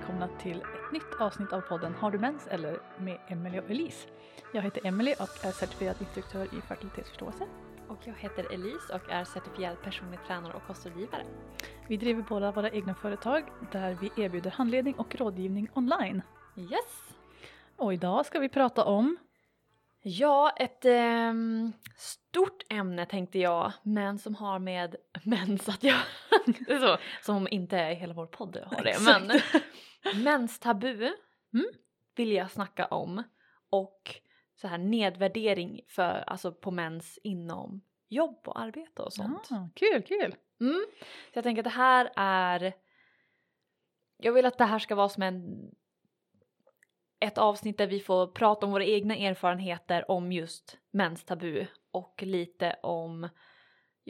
välkomna till ett nytt avsnitt av podden Har du mens eller med Emelie och Elise. Jag heter Emelie och är certifierad instruktör i fertilitetsförståelse. Och jag heter Elise och är certifierad personlig tränare och kostrådgivare. Vi driver båda våra egna företag där vi erbjuder handledning och rådgivning online. Yes! Och idag ska vi prata om Ja, ett ehm, stort ämne tänkte jag, men som har med mens att göra. Det är så, som om inte hela vår podd har det. Men menstabu Mm. vill jag snacka om och så här nedvärdering för, alltså på mens inom jobb och arbete och sånt. Ja, kul, kul! Mm. Så jag tänker att det här är... Jag vill att det här ska vara som en... Ett avsnitt där vi får prata om våra egna erfarenheter om just menstabu och lite om...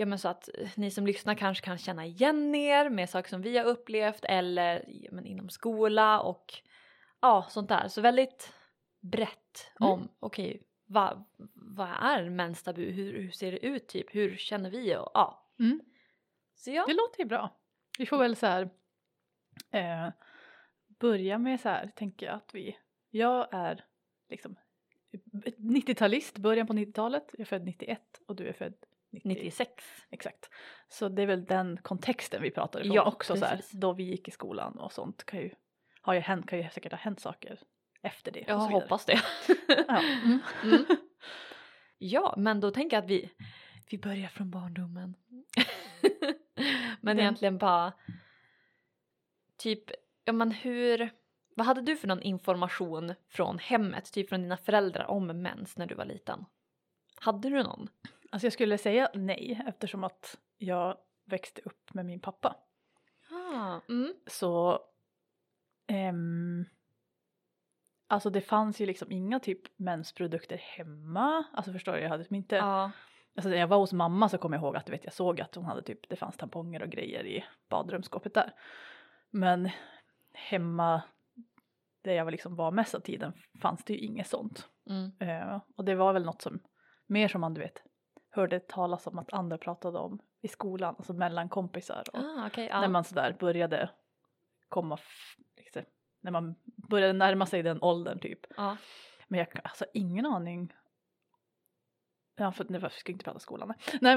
Ja men så att ni som lyssnar kanske kan känna igen er med saker som vi har upplevt eller ja, men inom skola och ja sånt där. Så väldigt brett Mm. om okej vad, vad är menstabu? Hur, hur ser det ut typ? Hur känner vi? Och, ja. Mm. Så ja. Det låter ju bra. Vi får väl så här eh, börja med så här, tänker jag att vi, jag är liksom 90-talist, början på 90-talet, jag är född 91 och du är född 90, 96. Exakt. Så det är väl den kontexten vi pratar ifrån Ja, också så här, precis. då vi gick i skolan och sånt kan ju, har ju hänt, kan ju säkert ha hänt saker efter det. Jag hoppas det. Ja. Mm. Mm. Ja, men då tänker jag att vi, vi börjar från barndomen. men Den- egentligen bara typ, ja men hur, vad hade du för någon information från hemmet, typ från dina föräldrar om mens när du var liten? Hade du någon? Alltså jag skulle säga nej eftersom att jag växte upp med min pappa. Ah, mm. Så ehm, Alltså det fanns ju liksom inga typ mensprodukter hemma. Alltså förstår du, jag hade liksom inte Ja. Alltså när jag var hos mamma så kommer jag ihåg att vet, jag såg att hon hade typ, det fanns tamponger och grejer i badrumsskåpet där. Men hemma där jag var liksom var mest av tiden fanns det ju inget sånt. Mm. Eh, och det var väl något som, mer som man du vet, hörde talas om att andra pratade om i skolan, alltså mellan kompisar. Och Ah, okej, ja. När man sådär började komma, liksom, när man började närma sig den åldern typ. ja. Men jag har alltså ingen aning. Ja, för nu ska jag inte prata skolan. nej.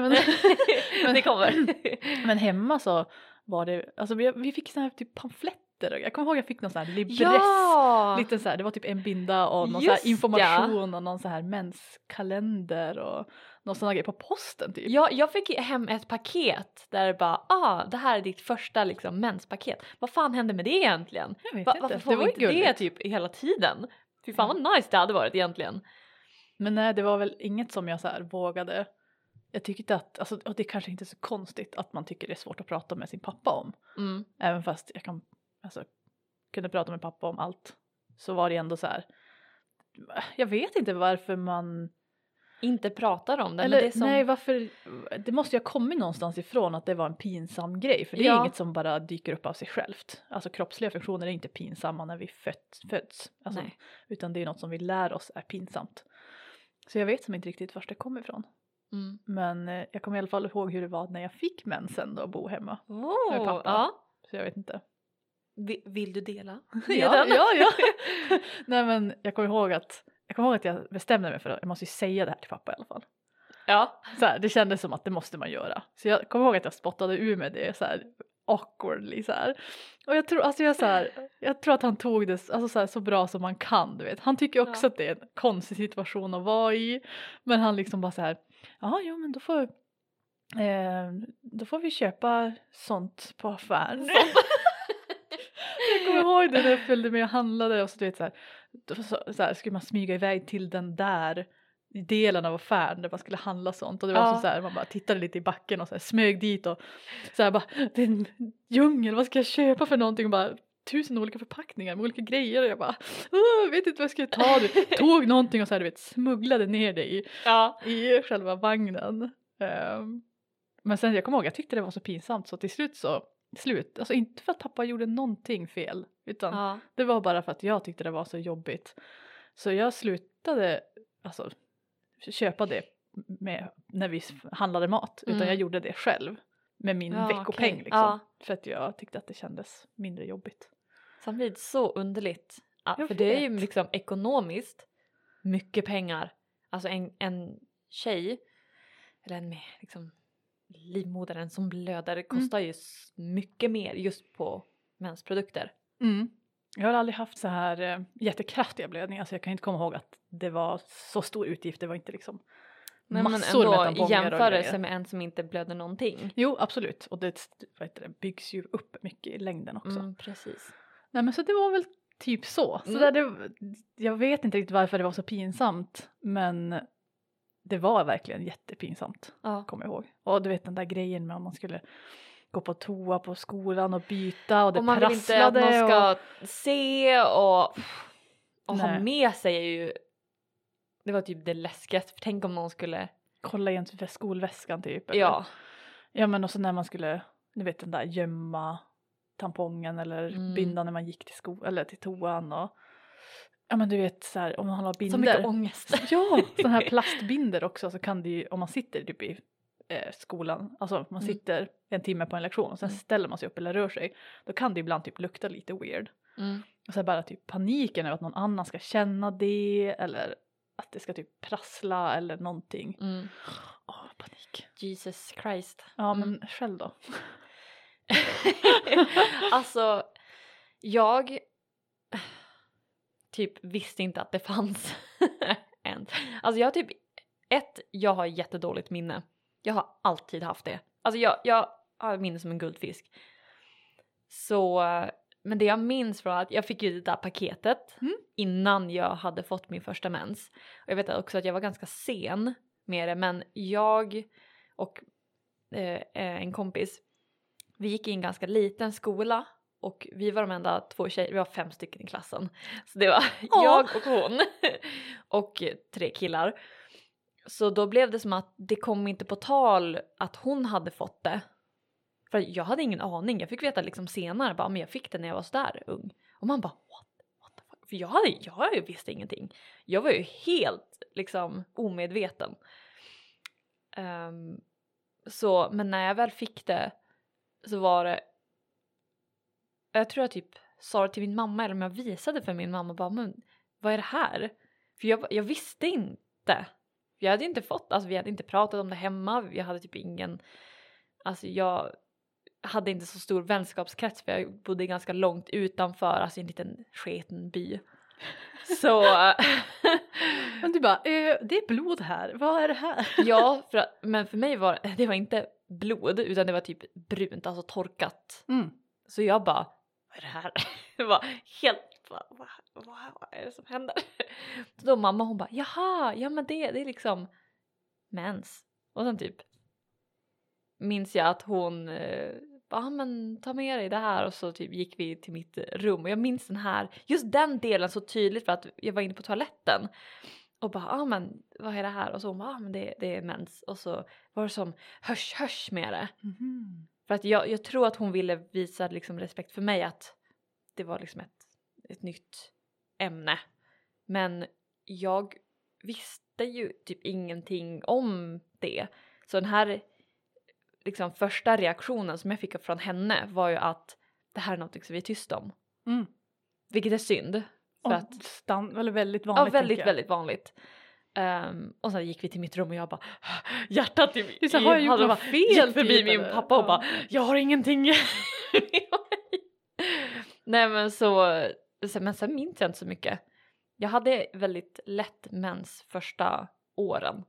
Nej men, det kommer. men hemma så var det, alltså vi, vi fick såna här typ pamfletter och jag kommer ihåg jag fick någon sån här libress. ja! Lite så här, det var typ en binda och någon Just här information och någon så här menskalender och någon sån här grej på posten typ. Ja, jag fick hem ett paket där det bara ah, det här är ditt första liksom menspaket. Vad fan hände med det egentligen? Jag vet Va, inte, varför det får var vi inte det typ hela tiden? Fy fan vad nice det hade varit egentligen. Men nej, det var väl inget som jag så här vågade. Jag tyckte att, alltså, och det är kanske inte är så konstigt att man tycker det är svårt att prata med sin pappa om. Mm. Även fast jag kan, alltså, kunde prata med pappa om allt. Så var det ändå så här. Jag vet inte varför man, Inte pratar om det. eller men det är som, nej varför, det måste ju ha kommit någonstans ifrån att det var en pinsam grej. För det är Ja. inget som bara dyker upp av sig självt. Alltså kroppsliga funktioner är inte pinsamma när vi föds. föds. Alltså, utan det är något som vi lär oss är pinsamt. Så jag vet som inte riktigt var det kommer ifrån. Mm. Men eh, jag kommer i alla fall ihåg hur det var när jag fick mensen då och bo hemma. Oh, Med pappa. Ja. Så jag vet inte. Vi- Vill du dela? Ja, ja, ja. Nej men jag kommer ihåg att jag kommer ihåg att jag bestämde mig för att jag måste ju säga det här till pappa i alla fall. ja. Så här, det kändes som att det måste man göra. Så jag kommer ihåg att jag spottade ur med det så här awkwardly så här. Och jag tror, alltså jag, så här, jag tror att han tog det alltså så, här, så bra som man kan du vet. Han tycker också Ja. att det är en konstig situation att vara i. Men han liksom bara så här, ja jo men då får, eh, då får vi köpa sånt på affären. jag kommer ihåg det när jag följde med och handlade och så du vet så här, så, så här skulle man smyga iväg till den där delen av affären där man skulle handla sånt och det var Ja. så, här, man bara tittade lite i backen och så här, smög dit och så här bara det är en djungel, vad ska jag köpa för någonting och bara tusen olika förpackningar med olika grejer och jag bara "Åh, jag vet inte vad jag ska ta, du tog någonting och så här, du vet smugglade ner det i, ja. i själva vagnen. Ehm, men sen jag kommer ihåg, jag tyckte det var så pinsamt så till slut så, slut, alltså inte för att pappa gjorde någonting fel utan ja. det var bara för att jag tyckte det var så jobbigt. Så jag slutade alltså, köpa det med, när vi handlade mat utan Mm. jag gjorde det själv med min Ja, veckopeng okej. liksom. Ja. För att jag tyckte att det kändes mindre jobbigt. Samtidigt så underligt. Ja, för det är ju liksom ekonomiskt mycket pengar. Alltså en, en tjej, eller en med liksom livmodern som blöder kostar ju mycket mer just på mensprodukter. Mm. Jag har aldrig haft så här eh, jättekraftiga blödningar så jag kan inte komma ihåg att det var så stor utgift. Det var inte liksom Nej, men massor med ändå i jämförelse med en som inte blöder någonting. Jo, absolut. Och det, det byggs ju upp mycket i längden också. Mm, precis. Nej men så det var väl typ så. så Mm. där, det, jag vet inte riktigt varför det var så pinsamt men det var verkligen jättepinsamt Ja. kommer jag ihåg. Och du vet den där grejen med om man skulle gå på toa på skolan och byta och det och man vill inte att prasslade. någon ska och, se och, och ha med sig är ju det var typ det läskigaste för tänk om någon skulle kolla i ens skolväskan typ. eller- ja Ja men och så när man skulle, du vet den där gömma tampongen eller Mm. binda när man gick till sko eller till toan och ja men du vet så här om man har binder. så mycket ångest. Ja, sådana här plastbinder också så kan det ju om man sitter typ i eh, skolan, alltså man Mm. sitter en timme på en lektion och sen Mm. ställer man sig upp eller rör sig då kan det ibland typ lukta lite weird. Mm. Och så bara typ paniken över att någon annan ska känna det eller att det ska typ prassla eller någonting. Mm. Åh, panik. Jesus Christ. Ja men Mm. själv då? alltså, jag typ visste inte att det fanns än. Alltså jag har typ, ett, jag har jättedåligt minne. Jag har alltid haft det. Alltså jag, jag har minne som en guldfisk. Så, men det jag minns från att jag fick ju det där paketet Mm. innan jag hade fått min första mens. Och jag vet också att jag var ganska sen med det men jag och eh, en kompis vi gick i en ganska liten skola och vi var de enda två tjejer, vi var fem stycken i klassen. Så det var Åh. jag och hon och tre killar. Så då blev det som att det kom inte på tal att hon hade fått det. För jag hade ingen aning, jag fick veta liksom senare bara men jag fick det när jag var sådär ung. Och man bara what, what the fuck? För jag, hade, jag visste ingenting. Jag var ju helt liksom omedveten. Ehm, så, men när jag väl fick det så var det jag tror jag typ sa det till min mamma eller om jag visade för min mamma bara men vad är det här? För jag, jag visste inte. Jag hade inte fått, alltså vi hade inte pratat om det hemma, jag hade typ ingen, alltså jag hade inte så stor vänskapskrets för jag bodde ganska långt utanför, alltså i en liten sketen by. Så Men du bara, eh, det är blod här, vad är det här? ja, för, men för mig var det var inte blod utan det var typ brunt, alltså torkat. Mm. Så jag bara, vad är det här? Det var helt, vad, vad, vad, är det som händer? Så då mamma hon bara, jaha, ja men det, det är liksom mens. Och sen typ minns jag att hon eh, bara, men ta med dig det här och så typ gick vi till mitt rum och jag minns den här, just den delen så tydligt för att jag var inne på toaletten och bara, ja men vad är det här? Och så hon bara, ja men det, det är mens och så var det som hörs hörs med det. Mhm. För att jag, jag tror att hon ville visa liksom respekt för mig att det var liksom ett, ett nytt ämne. Men jag visste ju typ ingenting om det. Så den här liksom första reaktionen som jag fick från henne var ju att det här är något som vi är tysta om. Mm. Vilket är synd. För att, stan, eller väldigt ja vanligt väldigt tänker jag. väldigt vanligt. Ehm, och sen gick vi till mitt rum och jag bara hjärtat i, sa, i- har jag gjort något bara- fel gick förbi typ, min pappa och bara jag har ingenting. Nej men så, men sen minns jag inte så mycket. Jag hade väldigt lätt mens första åren.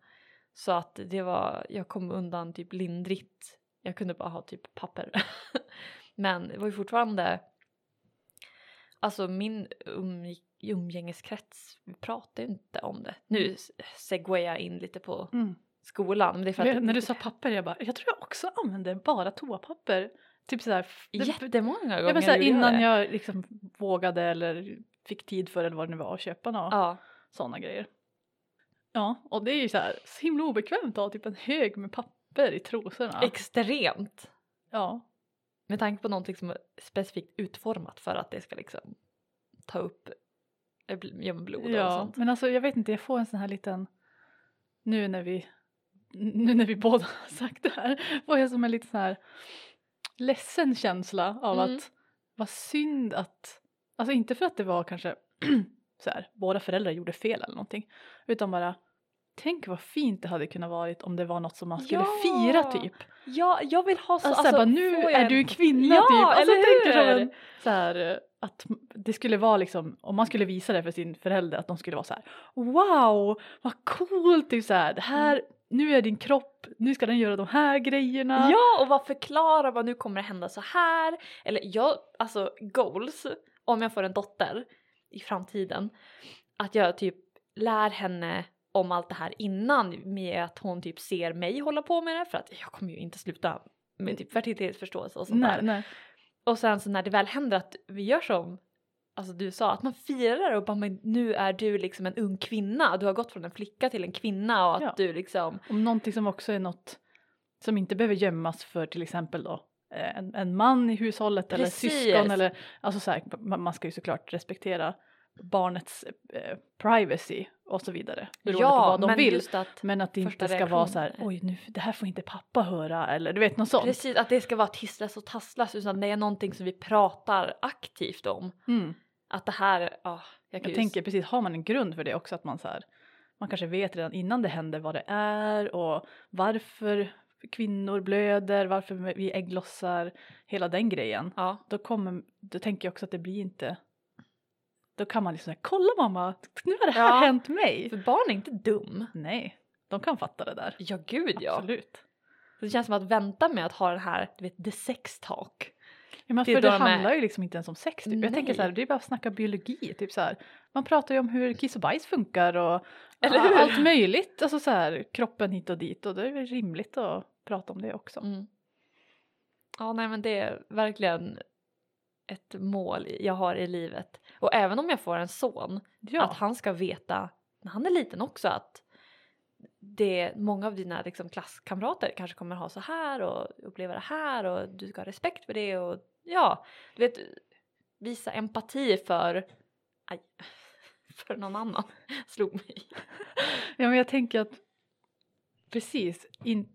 Så att det var, jag kom undan typ lindrigt. Jag kunde bara ha typ papper. men det var ju fortfarande, alltså min umg- umgängeskrets, vi pratade ju inte om det. Nu s- segwayar jag in lite på Mm. skolan. Men det är för att När du sa papper jag bara, jag tror jag också använde bara toapapper. Typ sådär. jättemånga gånger Ja, men såhär, innan det. jag liksom vågade eller fick tid för eller vad det nu var att köpa några Ja. sådana grejer. Ja, och det är ju så här så himla obekvämt att ha typ en hög med papper i trosorna. Extremt. ja. Med tanke på någonting som är specifikt utformat för att det ska liksom ta upp eh, bl- ja, blod och ja, sånt. men alltså jag vet inte, jag får en sån här liten, nu när vi, nu när vi båda har sagt det här, får jag som en liten sån här ledsen känsla av Mm. att vad synd att Alltså inte för att det var kanske så här, båda föräldrar gjorde fel eller någonting. Utan bara, tänk vad fint det hade kunnat varit om det var något som man skulle Ja! fira typ. Ja, jag vill ha så, Alltså, alltså bara, nu är du en kvinna Ja, typ. Alltså, eller tänker som hur? en, så här, eh, att det skulle vara liksom, om man skulle visa det för sin förälder att de skulle vara så här, wow, vad coolt, typ så här, det här, nu är din kropp, nu ska den göra de här grejerna. Ja, och vad förklara vad nu kommer det hända så här. Eller jag, alltså goals, om jag får en dotter i framtiden, att jag typ lär henne om allt det här innan med att hon typ ser mig hålla på med det för att jag kommer ju inte sluta med typ fertilitetsförståelse och sånt nej, där. nej. Och sen så när det väl händer att vi gör som alltså du sa, att man firar och bara men nu är du liksom en ung kvinna, du har gått från en flicka till en kvinna och att Ja. du liksom Om någonting som också är något som inte behöver gömmas för till exempel då eh, en, en man i hushållet eller Precis. syskon eller alltså så här, man ska ju såklart respektera barnets eh, privacy och så vidare beroende på vad de men vill. att Men att det inte ska vara så här, oj nu, det här får inte pappa höra eller du vet något sånt. Precis, att det ska vara tisslas och tasslas utan det är någonting som vi pratar aktivt om. Mm. Att det här, ja, jag, kan Jag ju tänker precis, har man en grund för det också att man så här, man kanske vet redan innan det händer vad det är och varför kvinnor blöder, varför vi ägglossar, hela den grejen. Ja, Då kommer, då tänker jag också att det blir inte, då kan man liksom säga, kolla mamma, nu har det här Ja. hänt mig. för barn är inte dum. Nej, de kan fatta det där. Ja gud ja. Absolut. Det känns som att vänta med att ha den här, du vet, the sex talk. Ja, men Det för det de är- handlar ju liksom inte ens om sex. Typ. Jag tänker Nej. så här, det är bara att snacka biologi. Typ så här. Man pratar ju om hur kiss och bajs funkar och ja, allt möjligt. Alltså så här, kroppen hit och dit och det är rimligt att prata om det också. Mm. Ja, nej men det är verkligen ett mål jag har i livet. Och även om jag får en son, Ja, att han ska veta när han är liten också att det, många av dina liksom, klasskamrater kanske kommer ha så här och uppleva det här och du ska ha respekt för det och ja, du vet visa empati för, aj, för någon annan slog mig. ja men jag tänker att precis, in,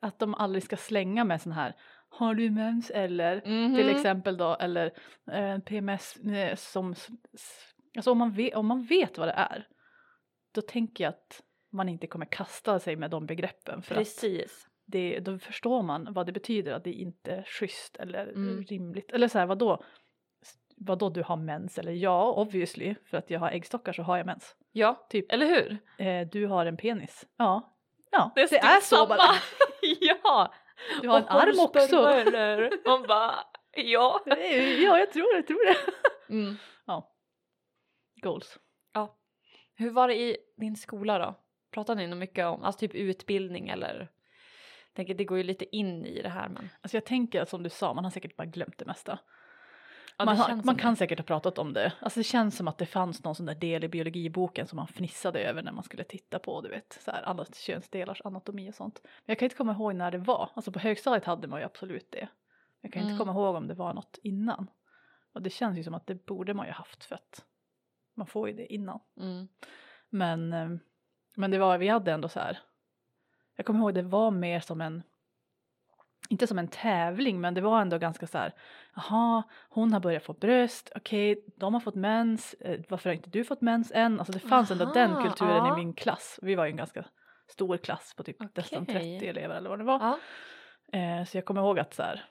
att de aldrig ska slänga med sån här har du mens eller Mhm. till exempel då eller eh, PMS eh, som alltså om man, vet, om man vet vad det är då tänker jag att man inte kommer kasta sig med de begreppen för att Precis. det, då förstår man vad det betyder att det inte är schysst eller Mm. rimligt eller så här vadå vadå du har mens eller ja obviously för att jag har äggstockar så har jag mens Ja, typ eller hur? eh, du har en penis ja ja Det är, det är så bara ja! Du har en arm också Eller? Man bara, ja. Ja jag tror det, jag tror det Mm. goals Hur var det i din skola då? Pratar ni nog mycket om, alltså typ utbildning eller? Tänker det går ju lite in i det här men. Alltså jag tänker som du sa, man har säkert bara glömt det mesta. Ja, man har, man kan det. säkert ha pratat om det. Alltså det känns som att det fanns någon sån där del i biologiboken som man fnissade över när man skulle titta på, du vet, så här alla könsdelars anatomi och sånt. Men jag kan inte komma ihåg när det var. Alltså på högstadiet hade man ju absolut det. Jag kan Mm. inte komma ihåg om det var något innan. Och det känns ju som att det borde man ju haft för att man får ju det innan. Mm. Men, eh, men det var, vi hade ändå så här. Jag kommer ihåg det var mer som en, inte som en tävling men det var ändå ganska så här. Jaha, hon har börjat få bröst, okej, de har fått mens, eh, varför har inte du fått mens än? Alltså det fanns ändå den Aha, kulturen ja. i min klass. Vi var ju en ganska stor klass på typ nästan Okej. 30 elever eller vad det var. Ja. Eh, så jag kommer ihåg att så här,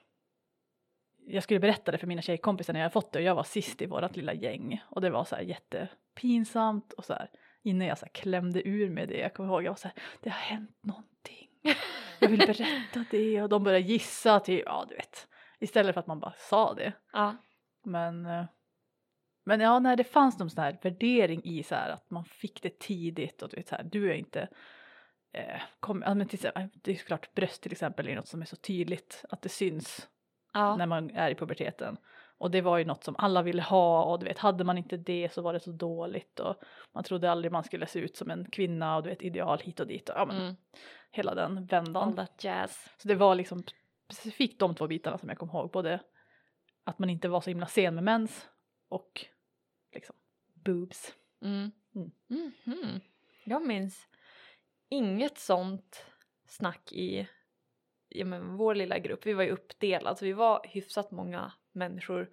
jag skulle berätta det för mina tjejkompisar när jag fått det och jag var sist i vårat lilla gäng och det var så här jättepinsamt och så här innan jag så här klämde ur med det, jag kommer ihåg jag var så här, det har hänt någonting. Jag vill berätta det och de började gissa till, ja du vet, istället för att man bara sa det. ja. Men, eh, men ja, när det fanns någon sån här värdering i så här att man fick det tidigt och du vet så här, du är inte eh, kom, ja, men till, det är såklart bröst till exempel är något som är så tydligt att det syns ja. när man är i puberteten. Och det var ju något som alla ville ha och du vet hade man inte det så var det så dåligt och man trodde aldrig man skulle se ut som en kvinna och du vet ideal hit och dit och ja men Mm. hela den All vändan. that jazz. Så det var liksom specifikt de två bitarna som jag kom ihåg både att man inte var så himla sen med mens och liksom boobs. Mm. Mm. Mhm. Jag minns inget sånt snack i ja, men vår lilla grupp. Vi var ju uppdelade, så vi var hyfsat många människor.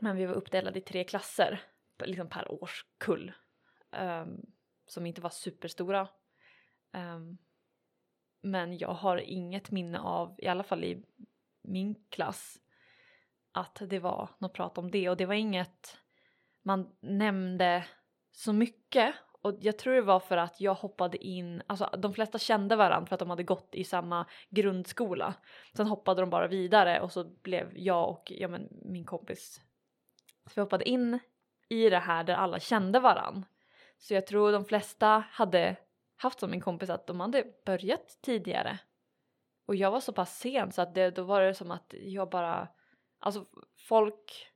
Men vi var uppdelade i tre klasser, liksom per årskull. Um, som inte var superstora. Um, men jag har inget minne av, i alla fall i min klass, att det var något prat om det och det var inget man nämnde så mycket och jag tror det var för att jag hoppade in, alltså de flesta kände varandra för att de hade gått i samma grundskola. Sen hoppade de bara vidare och så blev jag och ja, men, min kompis, så vi hoppade in i det här där alla kände varandra. Så jag tror de flesta hade haft som min kompis att de hade börjat tidigare. Och jag var så pass sen så att det, då var det som att jag bara, alltså folk,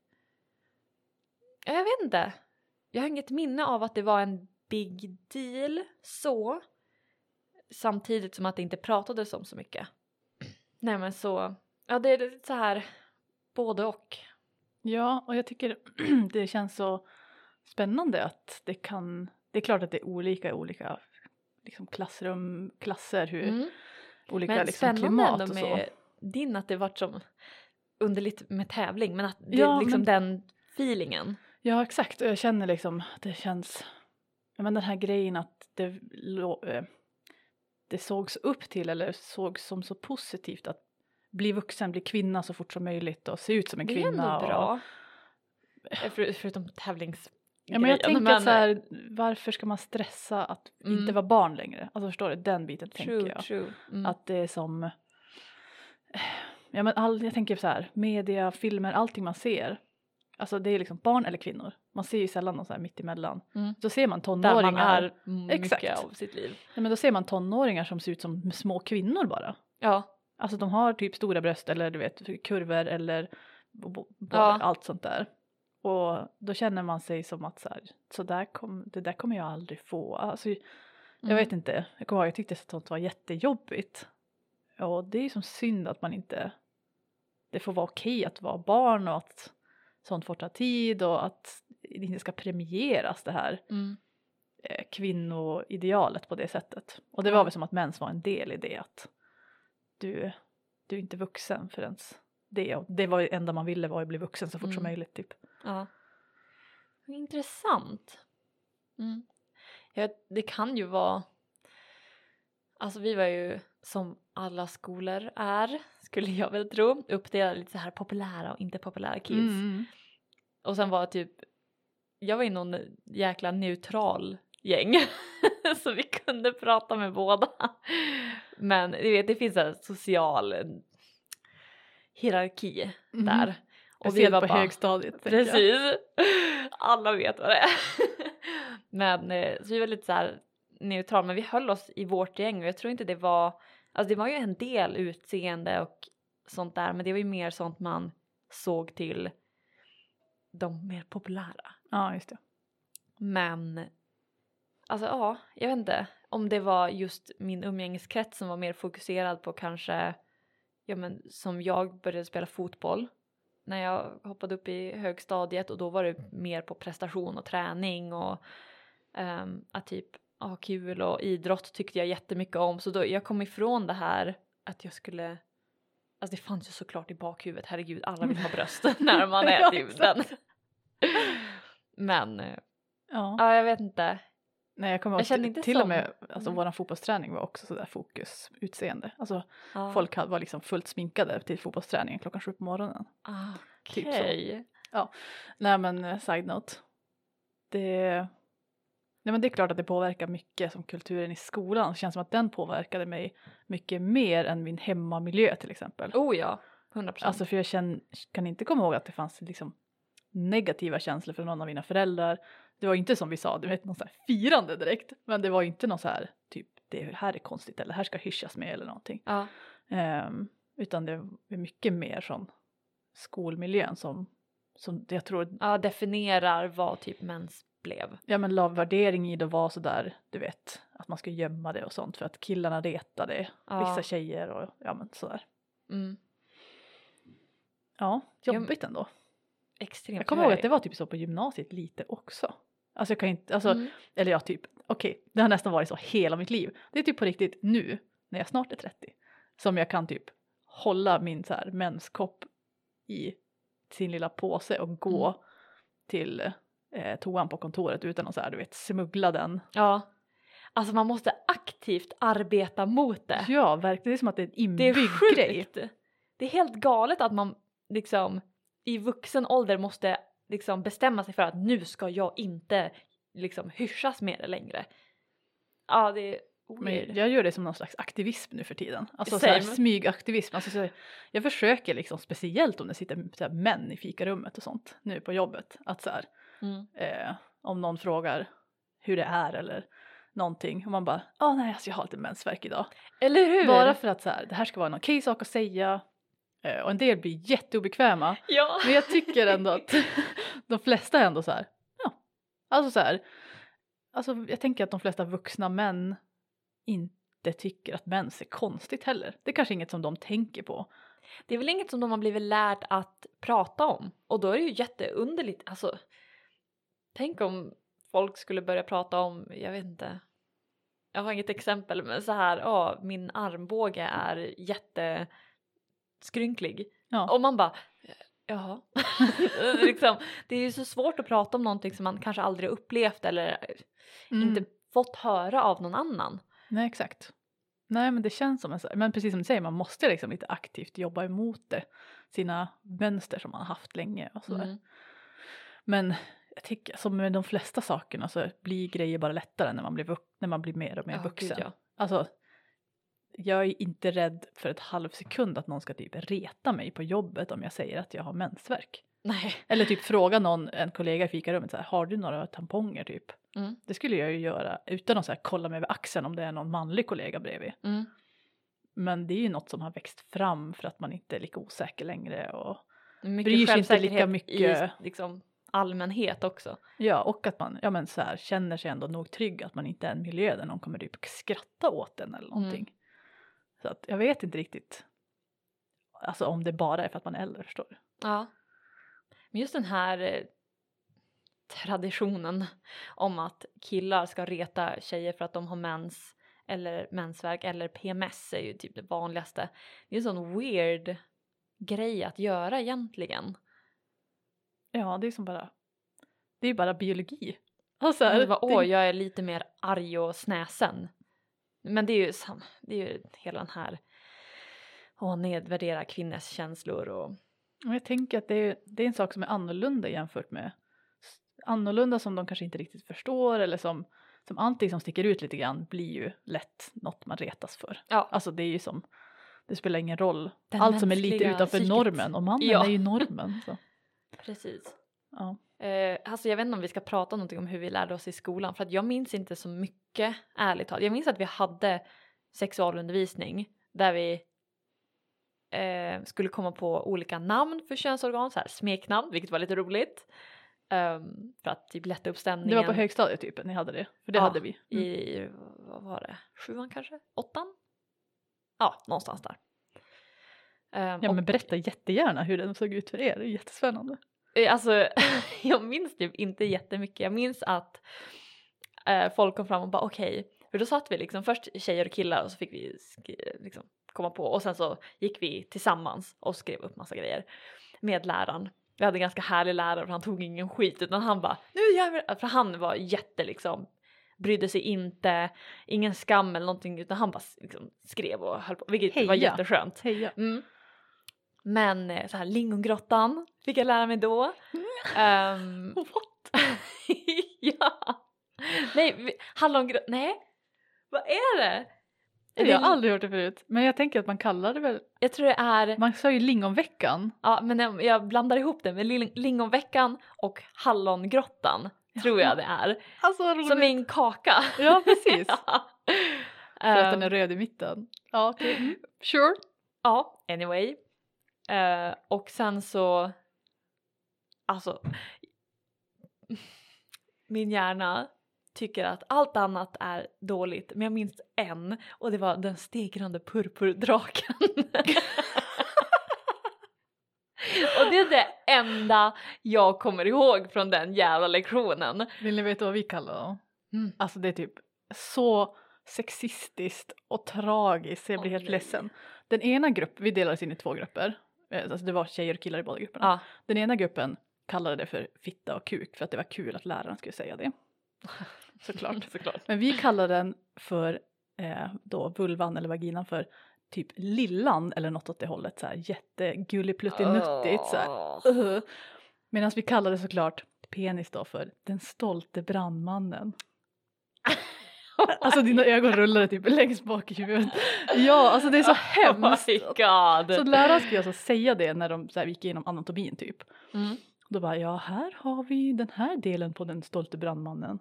jag vet inte. Jag har inget minne av att det var en big deal så. Samtidigt som att det inte pratades om så mycket. Nej men så, ja det är så här både och. Ja, och jag tycker det känns så spännande att det kan, det är klart att det är olika i olika liksom klassrum, klasser, hur Mm. olika Men liksom, spännande klimat ändå och med så. din att det vart som underligt med tävling men att det, Ja, liksom men- den feelingen. Ja exakt och jag känner liksom det känns, men den här grejen att det, eh, det sågs upp till eller sågs som så positivt att bli vuxen, bli kvinna så fort som möjligt och se ut som en Det är kvinna. ändå bra. Och, Eh, För, förutom tävlings... ja men jag grejen, tänker att så här, varför ska man stressa att Mm. inte vara barn längre? Alltså förstår du, den biten tänker True, jag. true. Mm. Att det är som, ja men all, jag tänker så här, media, filmer, allting man ser. Alltså det är liksom barn eller kvinnor. Man ser ju sällan någon så här mittemellan. Mm. Så ser man Där tonåringar. man är mycket Exakt. av sitt liv. Nej, men då ser man tonåringar som ser ut som små kvinnor bara. Ja. Alltså de har typ stora bröst eller du vet kurvor eller Ja. allt sånt där. Och då känner man sig som att så, här, så där kom, det där kommer jag aldrig få. Alltså, jag Mm. vet inte, jag kommer ihåg jag tyckte att sånt var jättejobbigt. Och det är ju som synd att man inte, det får vara okej att vara barn och att sånt får ta tid och att det inte ska premieras det här Mm. eh, kvinnoidealet på det sättet. Och det var väl som att mens var en del i det att du, du är inte vuxen förrän det och det var det enda man ville var att bli vuxen så fort som Mm. möjligt typ. Ja. Intressant. Mm. Ja, det kan ju vara... Alltså vi var ju som alla skolor är, skulle jag väl tro, uppdelade lite så här populära och inte populära kids. Mm. Och sen var typ, jag var i någon jäkla neutral gäng. så vi kunde prata med båda. Men du vet, det finns en social eh, hierarki Mhm. där. Och vi Speciellt var på bara, högstadiet. Precis. Alla vet vad det är. men eh, så vi var lite så här neutral, men vi höll oss i vårt gäng och jag tror inte det var, alltså det var ju en del utseende och sånt där, men det var ju mer sånt man såg till de mer populära. Ja just det. Men alltså ja, jag vet inte om det var just min umgängeskrets som var mer fokuserad på kanske, ja men som jag började spela fotboll när jag hoppade upp i högstadiet och då var det mer på prestation och träning och ehm, att typ ha kul och idrott tyckte jag jättemycket om så då jag kom ifrån det här att jag skulle Alltså det fanns ju såklart i bakhuvudet, herregud alla vill ha bröst när man är Ja, typ den. exakt. Men eh, Ja. ja, jag vet inte. Nej jag kommer Jag ihåg till, som- och med, alltså Nej. våran fotbollsträning var också sådär fokus, utseende. Alltså Ja. folk hade- var liksom fullt sminkade till fotbollsträningen klockan sju på morgonen. Ah, typ. Okej. Nej men eh, side note. Det, nej, men det är klart att det påverkar mycket som kulturen i skolan. Det känns som att den påverkade mig mycket mer än min hemmamiljö till exempel. Oh ja, 100 procent. Alltså för jag känn, kan inte komma ihåg att det fanns liksom negativa känslor för någon av mina föräldrar. Det var inte som vi sa, du vet någon så här firande direkt. Men det var inte någon så här typ det här är konstigt eller här ska hyschas med eller någonting. ja. Ehm, utan det är mycket mer från skolmiljön som, som jag tror ja, definierar vad typ mens blev. ja men la värdering i det var sådär, du vet, att man ska gömma det och sånt för att killarna retade Ja. vissa tjejer och ja men sådär. Mm. Ja, jobbigt ändå. Extremt Jag kommer ihåg att det var typ så på gymnasiet lite också. Alltså jag kan inte, alltså, Mm. eller ja typ, okej, det har nästan varit så hela mitt liv. Det är typ på riktigt nu, när jag snart är 30, som jag kan typ hålla min så här menskopp i sin lilla påse och gå Mm. till eh, toan på kontoret utan att så här, du vet, smuggla den. Ja. Alltså man måste aktivt arbeta mot det. Ja, verkligen. Det är som att det är en Det är inbyggd sjukt. grej. Det är helt galet att man liksom i vuxen ålder måste liksom bestämma sig för att nu ska jag inte liksom hyschas med det längre. Ja, det är. Men jag gör det som någon slags aktivism nu för tiden. Alltså så här, smygaktivism. Alltså, så här, jag försöker liksom speciellt om det sitter så här, män i fikarummet och sånt nu på jobbet. Att så här, Mm. eh, om någon frågar hur det är eller någonting och man bara, ja nej alltså jag har lite mensvärk idag. Eller hur? Bara för att så här, det här ska vara en okej sak att säga eh, och en del blir jätteobekväma. Ja. Men jag tycker ändå att de flesta är ändå så här, ja, alltså så här, alltså jag tänker att de flesta vuxna män inte tycker att mens är konstigt heller. Det är kanske inget som de tänker på. Det är väl inget som de har blivit lärt att prata om och då är det ju jätteunderligt. Alltså, tänk om folk skulle börja prata om, jag vet inte, jag har inget exempel men så här, ja min armbåge är jätteskrynklig. Ja. Och man bara, jaha. liksom, det är ju så svårt att prata om någonting som man kanske aldrig upplevt eller Mm. inte fått höra av någon annan. Nej exakt. Nej men det känns som en men precis som du säger man måste liksom lite aktivt jobba emot det. Sina mönster som man har haft länge och sådär. Mm. Men jag tycker som med de flesta sakerna så blir grejer bara lättare när man blir, när man blir mer och mer Ja, vuxen. gud, ja. Alltså jag är inte rädd för ett halv sekund att någon ska typ reta mig på jobbet om jag säger att jag har mensvärk. Nej. Eller typ fråga någon, en kollega i fikarummet så här, har du några tamponger typ? Mm. Det skulle jag ju göra utan att så här, kolla mig över axeln om det är någon manlig kollega bredvid. Mm. Men det är ju något som har växt fram för att man inte är lika osäker längre och Mycket Bryr sig inte lika mycket. i liksom, allmänhet också. ja och att man ja, men så här, känner sig ändå nog trygg att man inte är en miljö där någon kommer typ skratta åt en eller någonting. Så att jag vet inte riktigt. Alltså om det bara är för att man är äldre förstår du. Ja. Men just den här eh, traditionen om att killar ska reta tjejer för att de har mens eller mensvärk eller PMS är ju typ det vanligaste. Det är en sån weird grej att göra egentligen. Ja det är som bara, det är bara biologi. Alltså, Det var, det- Åh, jag är lite mer arg och snäsen. Men det är ju, sam, det är ju hela den här Åh, nedvärdera kvinnors känslor och jag tänker att det är, det är en sak som är annorlunda jämfört med annorlunda som de kanske inte riktigt förstår eller som, som allting som sticker ut lite grann blir ju lätt något man retas för. ja, Alltså det är ju som, det spelar ingen roll. Den Allt som är lite utanför psyket. normen och mannen Ja. är ju normen. Så. precis. Ja. Eh, alltså jag vet inte om vi ska prata någonting om hur vi lärde oss i skolan för att jag minns inte så mycket ärligt talat. Jag minns att vi hade sexualundervisning där vi eh, skulle komma på olika namn för könsorgan, så här smeknamn, vilket var lite roligt. Ehm, för att typ lätta upp stämningen. Det var på högstadiet typ, ni hade det? För det Ja, hade vi. Mm. I, vad var det, sjuan kanske? Åttan? Ja, någonstans där. Ehm, Ja men berätta jättegärna hur den såg ut för er, det är jättespännande. Eh, Alltså, jag minns typ inte jättemycket. Jag minns att eh, folk kom fram och bara okej, för då satt vi liksom först tjejer och killar och så fick vi liksom, komma på och sen så gick vi tillsammans och skrev upp massa grejer med läraren. Vi hade en ganska härlig lärare för han tog ingen skit utan han bara nu gör vi det!" För han var jätte liksom brydde sig inte, ingen skam eller någonting utan han bara liksom, skrev och höll på vilket var Heja. jätteskönt. Heja. Mm. Men eh, så här lingongrottan fick jag lära mig då. Ehm, What? ja. Nej, hallongrottan, nej. Vad är det? Jag det- har aldrig hört det förut. Men jag tänker att man kallar det väl, Jag tror det är, man sa ju lingonveckan. ja men jag, blandar ihop det med ling- lingonveckan och hallongrottan. Tror jag det är. Alltså vad roligt. Som min kaka. Ja precis. ja. För att den Ehm, är röd i mitten. Ja okej. Mm. Sure. Ja, anyway. Eh, och sen så, alltså, min hjärna tycker att allt annat är dåligt, men jag minns en och det var den stegrande purpurdraken. och det är det enda jag kommer ihåg från den jävla lektionen. Vill ni veta vad vi kallar dem? Mm. Alltså det är typ så sexistiskt och tragiskt så jag blir Åh, helt nej. ledsen. Den ena gruppen, vi delades in i två grupper. Eh, Alltså det var tjejer och killar i båda grupperna. Ja. Den ena gruppen kallade det för fitta och kuk för att det var kul att läraren skulle säga det. Såklart. Såklart. Men vi kallade den för eh, då vulvan eller vaginan för typ lillan eller något åt det hållet så här jättegullipluttinuttigt så här. Uh. Medan vi kallade såklart penis då för den stolte brandmannen. Alltså dina ögon rullade typ längst bak i huvudet. Ja, alltså det är så hemskt. Oh my god. Så läraren skulle alltså säga det när de så här, gick igenom anatomin typ. Mm. Då bara ja, här har vi den här delen på den stolte brandmannen.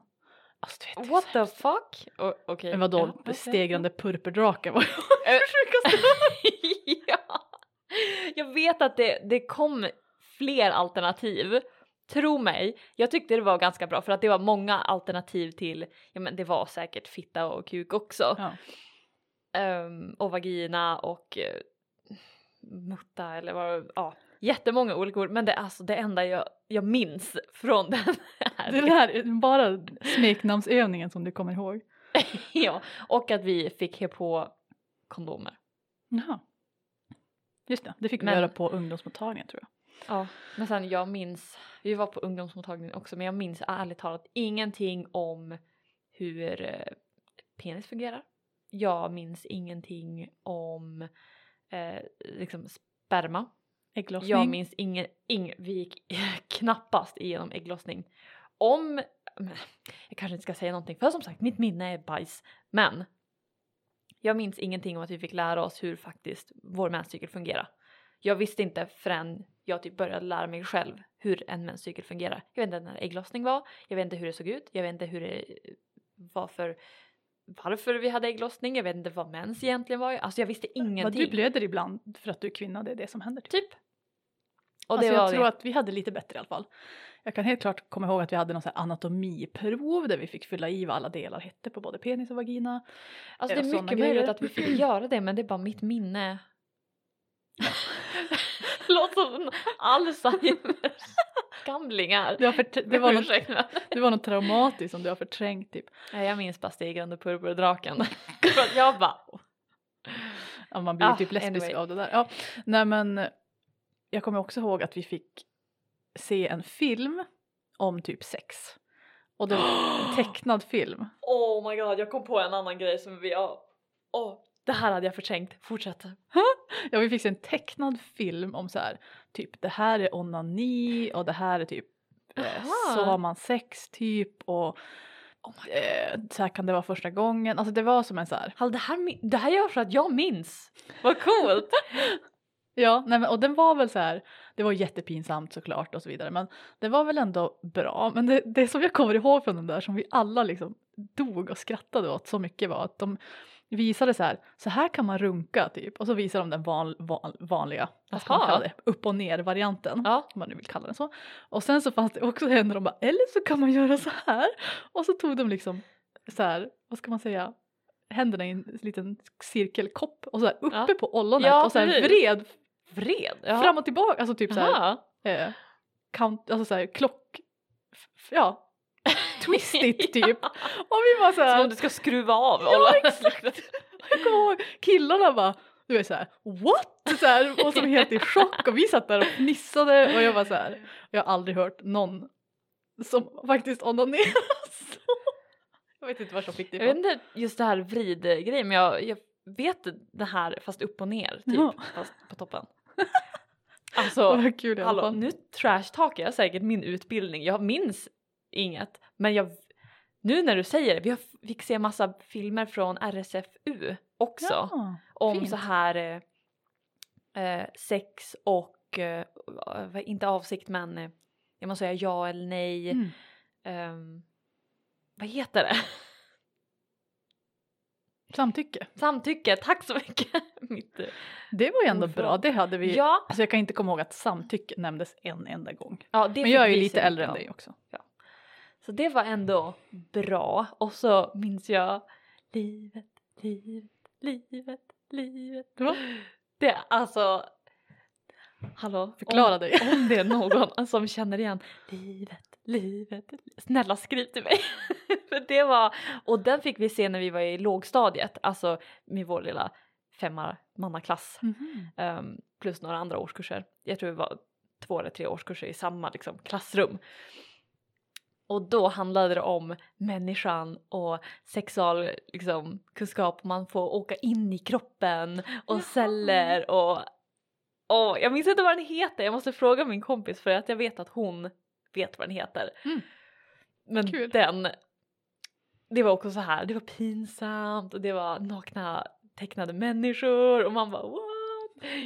Alltså vet, det What the fuck? O- Okej. Men vadå, Ja, okej. stegrande purpurdrake var Eh, ja. Jag vet att det, det kom fler alternativ. Tro mig, jag tyckte det var ganska bra för att det var många alternativ till, ja men det var säkert fitta och kuk också. Ja. Ehm, och vagina och uh, mutta eller vad ja. Jättemånga olika ord men det, alltså, det enda jag, jag minns från den här. Det är här är bara smeknamnsövningen som du kommer ihåg. ja, och att vi fick he på kondomer. Jaha. Just det, det fick vi Men- göra på ungdomsmottagningen tror jag. Ja, men sen jag minns, vi var på ungdomsmottagningen också men jag minns ärligt talat ingenting om hur eh, penis fungerar. Jag minns ingenting om eh, liksom sperma. Ägglossning. Jag minns ingen, ingen, vi gick knappast igenom ägglossning. Om, jag kanske inte ska säga någonting för som sagt mitt minne är bajs. Men jag minns ingenting om att vi fick lära oss hur faktiskt vår menscykel fungerar. Jag visste inte förrän jag typ började lära mig själv hur en menscykel fungerar. Jag vet inte när ägglossning var, jag vet inte hur det såg ut, jag vet inte hur det var för varför vi hade ägglossning, jag vet inte vad mens egentligen var. Alltså jag visste ingenting. du blöder ibland för att du är kvinna, det är det som händer. Typ. Typ. Och alltså det var jag tror det. att vi hade lite bättre i alla fall. Jag kan helt klart komma ihåg att vi hade någon sån här anatomiprov där vi fick fylla i vad alla delar hette på både penis och vagina. Alltså det och är mycket möjligt att vi fick göra det men det är bara mitt minne. Låter som Alzheimers gamlingar. Det var, för, det, var något, det var något traumatiskt som du har förträngt typ. Nej, jag minns bara stegrande purpurdraken. För att jag bara... Ja, man blir Ah, typ lesbisk anyway. av det där. Ja, nej men jag kommer också ihåg att vi fick se en film om typ sex. Och det var en tecknad film. Oh my god, jag kom på en annan grej som vi har... Åh, det här hade jag förträngt. Fortsätt. Ja, vi fick se en tecknad film om så här, typ det här är onani och det här är typ eh, så har man sex typ och Oh my eh, så här kan det vara första gången. Alltså det var som en så här, Hallå, det, här, det här gör för att jag minns. Vad coolt! ja, nej men, och den var väl så här, det var jättepinsamt såklart och så vidare men det var väl ändå bra. Men det, det som jag kommer ihåg från den där som vi alla liksom dog och skrattade åt så mycket var att de visade så här, så här kan man runka typ och så visade de den van, van, vanliga, vad ska man Aha. kalla det, upp och ner varianten. Ja. om man nu vill kalla den så. Och sen så fanns det också en där de bara, eller så kan man göra så här. Och så tog de liksom så här, vad ska man säga, händerna i en liten cirkelkopp och så här uppe Ja. på ollonet Ja, och så här vred Vred? Jaha. fram och tillbaka, alltså typ så här, eh, count, alltså så här klock, ja, twistigt typ. Och vi var så Som om du ska skruva av Ja, exakt. jag kommer ihåg killarna bara, du vet så här, what? Så här, och som helt i chock och vi satt där och fnissade och jag var så här, jag har aldrig hört någon som faktiskt onanerar så. Jag vet inte var som fick det Jag vet ifrån. inte just det här vridgrejen men jag, jag vet det här fast upp och ner typ Ja. fast på toppen. Alltså kul hallå nu trashtalkar jag säkert min utbildning. Jag minns inget men jag nu när du säger det, vi har, fick se massa filmer från RSFU också Ja, om fint. så här eh, eh, sex och eh, vad- inte avsikt men eh, jag måste säga ja eller nej. Mm. Ehm, vad heter det? Samtycke. Samtycke, tack så mycket! Mitt, eh, Det var ju ändå bra, det hade vi. ja, Alltså jag kan inte komma ihåg att samtycke nämndes en enda gång. ja, det Men jag är ju lite äldre än dig också. Så det var ändå bra. Och så minns jag livet, livet, livet, livet. Det alltså, hallå, Förklara om, dig. om det är någon som känner igen livet, livet, snälla skriv till mig. För det var, och den fick vi se när vi var i lågstadiet, alltså med vår lilla femma mannaklass. Mhm. Um, plus några andra årskurser. Jag tror det var två eller tre årskurser i samma liksom, klassrum. Och då handlade det om människan och sexual liksom, kunskap. Man får åka in i kroppen och Jaha. celler och... Åh, jag minns inte vad den heter, jag måste fråga min kompis för att jag vet att hon vet vad den heter. Mm. Men Kul. den, det var också så här, det var pinsamt och det var nakna tecknade människor och man bara what?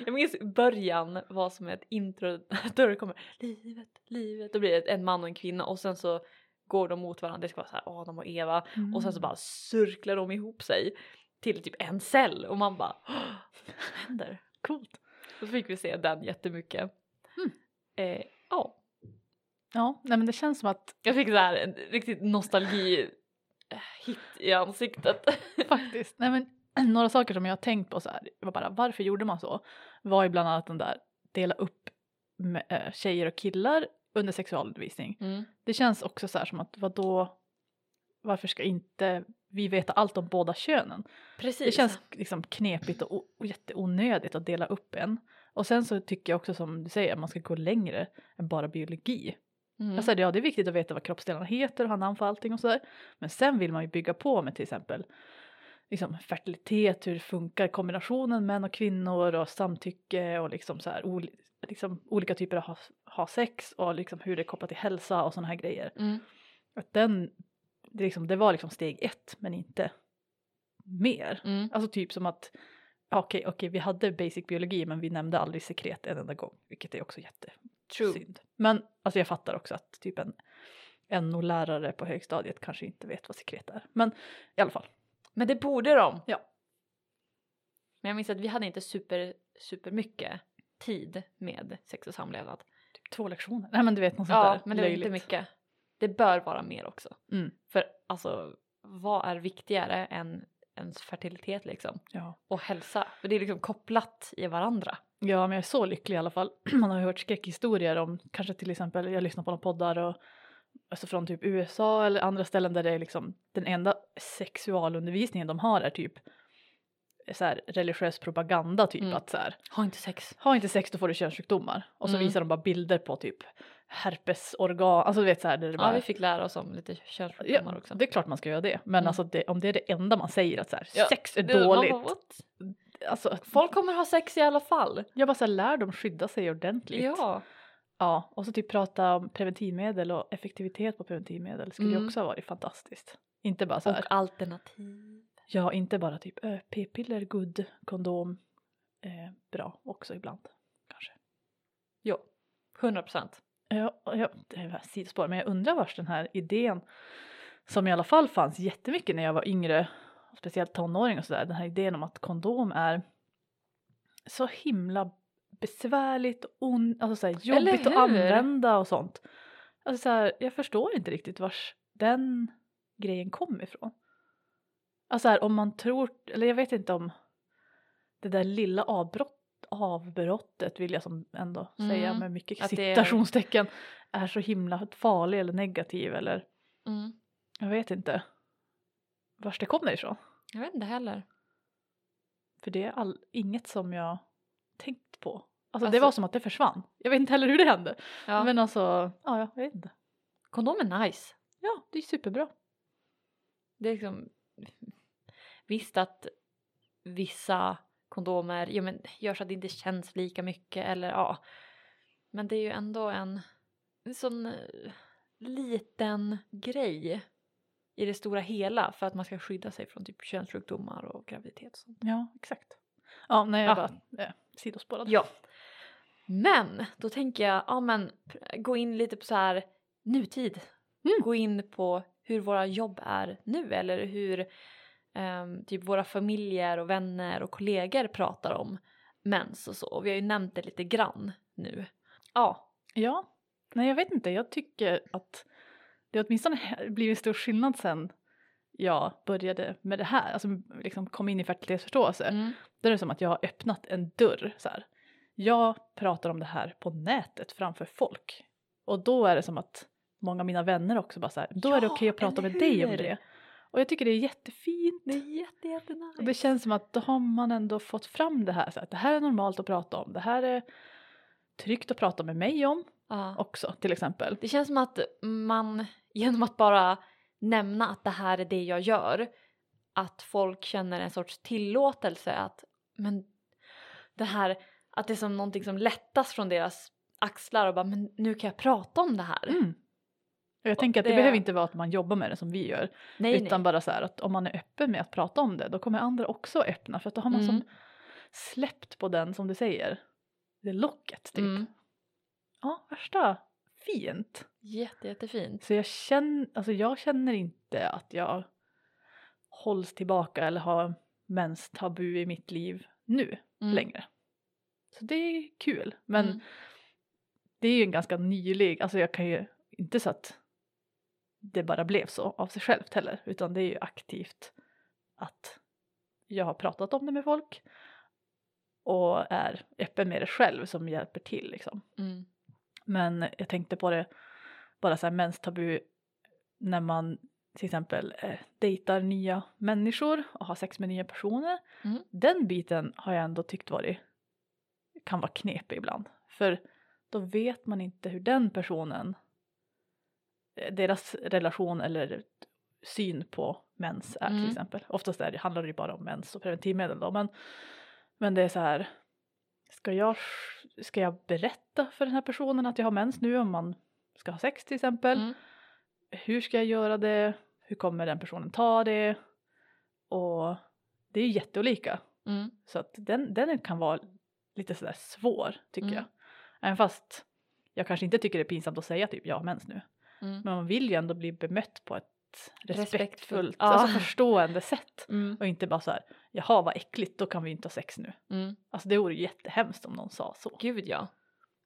Jag minns början var som ett intro då det kommer livet, livet, då blir det en man och en kvinna och sen så går de mot varandra, det ska vara så här Adam och Eva och sen så Mm. bara cirklar de ihop sig till typ en cell och man bara "Åh, vad händer? Coolt. Så fick vi se den jättemycket. Mm. Eh, ja, Ja, nej men det känns som att jag fick så här en riktigt nostalgi hit i ansiktet. faktiskt, nej men några saker som jag har tänkt på så här, var bara varför gjorde man så? Var ju bland annat den där dela upp med, äh, tjejer och killar under sexualundervisning. Mm. Det känns också så här som att vad då varför ska inte vi veta allt om båda könen? Precis. Det känns liksom knepigt och, och jätteonödigt att dela upp en. Och sen så tycker jag också som du säger att man ska gå längre än bara biologi. mm. Alltså, ja, det är viktigt att veta vad kroppsdelarna heter och ha namn för allting och sådär. Men sen vill man ju bygga på med till exempel liksom fertilitet, hur det funkar, kombinationen män och kvinnor och samtycke och liksom så här, ol- liksom olika typer av ha, ha sex och liksom hur det är kopplat till hälsa och sådana här grejer. Mm. Att den, det, liksom, det var liksom steg ett men inte mer. Mm. Alltså typ som att okej, okej, vi hade basic biologi men vi nämnde aldrig sekret en enda gång, vilket är också jätte True. synd. Men alltså jag fattar också att typ en NO-lärare på högstadiet kanske inte vet vad sekret är. Men i alla fall. Men det borde de. Ja. Men jag minns att vi hade inte super, super mycket tid med sex och samlevnad. Typ två lektioner. Nej men du vet något sånt Ja, där men det var inte mycket. Det bör vara mer också. Mm. För alltså, vad är viktigare än ens fertilitet liksom? Ja. Och hälsa. För det är liksom kopplat i varandra. ja, men jag är så lycklig i alla fall. Man har ju hört skräckhistorier om kanske till exempel, jag lyssnar på några poddar och alltså från typ USA eller andra ställen där det är liksom den enda sexualundervisningen de har är typ så här religiös propaganda typ Mm. att så här Ha inte sex. ha inte sex då får du könssjukdomar och så Mm. visar de bara bilder på typ herpesorgan, alltså du vet så här där det Ja, bara vi fick lära oss om lite könssjukdomar Ja, också. det är klart man ska göra det. Men Mm. alltså det, om det är det enda man säger att så här, Ja, sex är Det- dåligt. bara? Alltså, Folk kommer ha sex i alla fall. jag bara så här, lär dem skydda sig ordentligt. Ja. Ja. Och så typ prata om preventivmedel och effektivitet på preventivmedel skulle ju Mm. också ha varit fantastiskt. Inte bara så här, Och alternativ. ja inte bara typ ö, p-piller, good, kondom, eh, bra också ibland kanske. Jo, 100 procent. Ja, ja, det ett sidospår, men jag undrar vars den här idén som i alla fall fanns jättemycket när jag var yngre, speciellt tonåring och sådär, den här idén om att kondom är så himla besvärligt och on, alltså så här, jobbigt att använda och sånt. Alltså så här, jag förstår inte riktigt vars den grejen kom ifrån. Alltså så här, om man tror, eller jag vet inte om det där lilla avbrott, avbrottet vill jag som ändå säga Mm, med mycket det är- citationstecken är så himla farlig eller negativ eller Mm. jag vet inte vars det kommer ifrån. Jag vet inte heller. För det är all, inget som jag tänkt på. Alltså, det Alltså- var som att det försvann. Jag vet inte heller hur det hände. Ja. Men alltså, ja jag vet inte. Kondom är nice. Ja, det är superbra. Det är liksom visst att vissa kondomer ja, men, gör så att det inte känns lika mycket eller ja. Men det är ju ändå en, en sån eh, liten grej i det stora hela för att man ska skydda sig från typ könssjukdomar och graviditet och sånt. Ja, exakt. Ja, nej jag Ja. bara sidospårade. Ja. Men då tänker jag, ja men gå in lite på så här nutid. Mm. Gå in på hur våra jobb är nu eller hur ehm, typ våra familjer och vänner och kollegor pratar om mens och så. Och vi har ju nämnt det lite grann nu. Ja. Ja, nej jag vet inte. Jag tycker att det har åtminstone blivit stor skillnad sen jag började med det här, alltså liksom kom in i fertilitetsförståelse. Mm. Då är det som att jag har öppnat en dörr så här. Jag pratar om det här på nätet framför folk. Och då är det som att många av mina vänner också bara så här, då är det Ja, okej att prata med dig om det. Och jag tycker det är jättefint. Det är jätte, jättenice. Och det känns som att då har man ändå fått fram det här, så att det här är normalt att prata om, det här är tryggt att prata med mig om Ja. också till exempel. Det känns som att man genom att bara nämna att det här är det jag gör att folk känner en sorts tillåtelse att men det här att det är som någonting som lättas från deras axlar och bara men nu kan jag prata om det här. Mm. Och jag tänker att det, det- behöver inte vara att man jobbar med det som vi gör Nej, utan nej. bara så här att om man är öppen med att prata om det då kommer andra också öppna för att då har man Mm. som släppt på den som du säger, det locket typ. Mm. Ja, värsta fint. Jätte, jättefint. Så jag känner, alltså jag känner inte att jag hålls tillbaka eller har menstabu i mitt liv nu Mm. längre. Så det är kul. Men Mm. det är ju en ganska nylig, alltså jag kan ju inte så att det bara blev så av sig självt heller utan det är ju aktivt att jag har pratat om det med folk och är öppen med det själv som hjälper till liksom. Mm. Men jag tänkte på det bara så här menstabu när man till exempel eh, dejtar nya människor och har sex med nya personer. Mm. Den biten har jag ändå tyckt varit kan vara knepig ibland. För då vet man inte hur den personen, eh, deras relation eller syn på mens är Mm. till exempel. Oftast är det, handlar det ju bara om mens och preventivmedel då men, men det är så här Ska jag, ska jag berätta för den här personen att jag har mens nu om man ska ha sex till exempel? Mm. Hur ska jag göra det? Hur kommer den personen ta det? Och det är ju jätteolika. Mm. Så att den, den kan vara lite sådär svår tycker Mm. jag. Även fast jag kanske inte tycker det är pinsamt att säga typ jag har mens nu. Mm. Men man vill ju ändå bli bemött på ett respektfullt, Respektfullt. alltså förstående sätt. Mm. Och inte bara så här, jaha vad äckligt, då kan vi inte ha sex nu. Mm. Alltså det vore ju jättehemskt om någon sa så. Gud ja.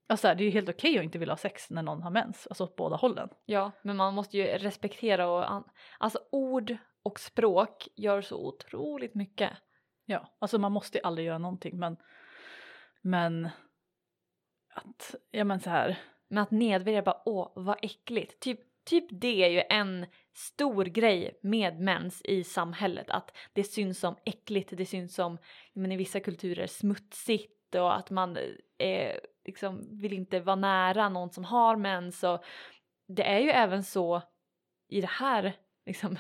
Alltså det är ju helt okej att inte vilja ha sex när någon har mens, alltså åt båda hållen. Ja, men man måste ju respektera och alltså ord och språk gör så otroligt mycket. Ja, alltså man måste ju aldrig göra någonting men men att, ja men så här, Men att nedvärdera bara åh vad äckligt. Typ, typ det är ju en stor grej med mens i samhället. Att det syns som äckligt, det syns som men i vissa kulturer smutsigt och att man eh, liksom vill inte vara nära någon som har mens. Och det är ju även så i det här liksom,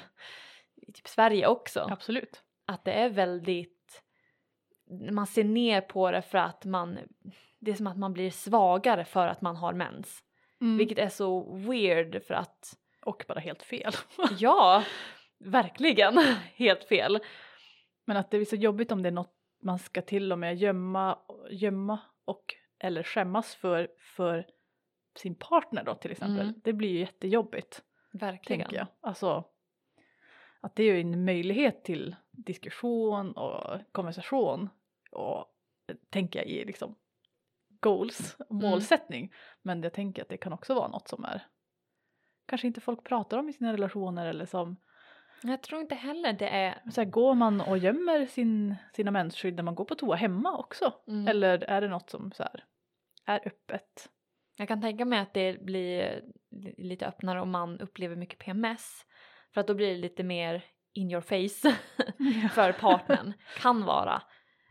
i typ Sverige också. absolut. att det är väldigt man ser ner på det för att man det är som att man blir svagare för att man har mens. Mm. Vilket är så weird för att Och bara helt fel. ja, verkligen helt fel. men att det är så jobbigt om det är något man ska till och med gömma, gömma och eller skämmas för, för sin partner då till exempel. Mm. Det blir ju jättejobbigt. Verkligen. tänker jag. Alltså att det är ju en möjlighet till diskussion och konversation och tänker jag i liksom goals Mm. målsättning. Men jag tänker att det kan också vara något som är kanske inte folk pratar om i sina relationer eller som Jag tror inte heller det är så här, går man och gömmer sin, sina mensskydd när man går på toa hemma också? Mm. Eller är det något som så här, är öppet? Jag kan tänka mig att det blir li- lite öppnare om man upplever mycket PMS. För att då blir det lite mer in your face för partnern. kan vara.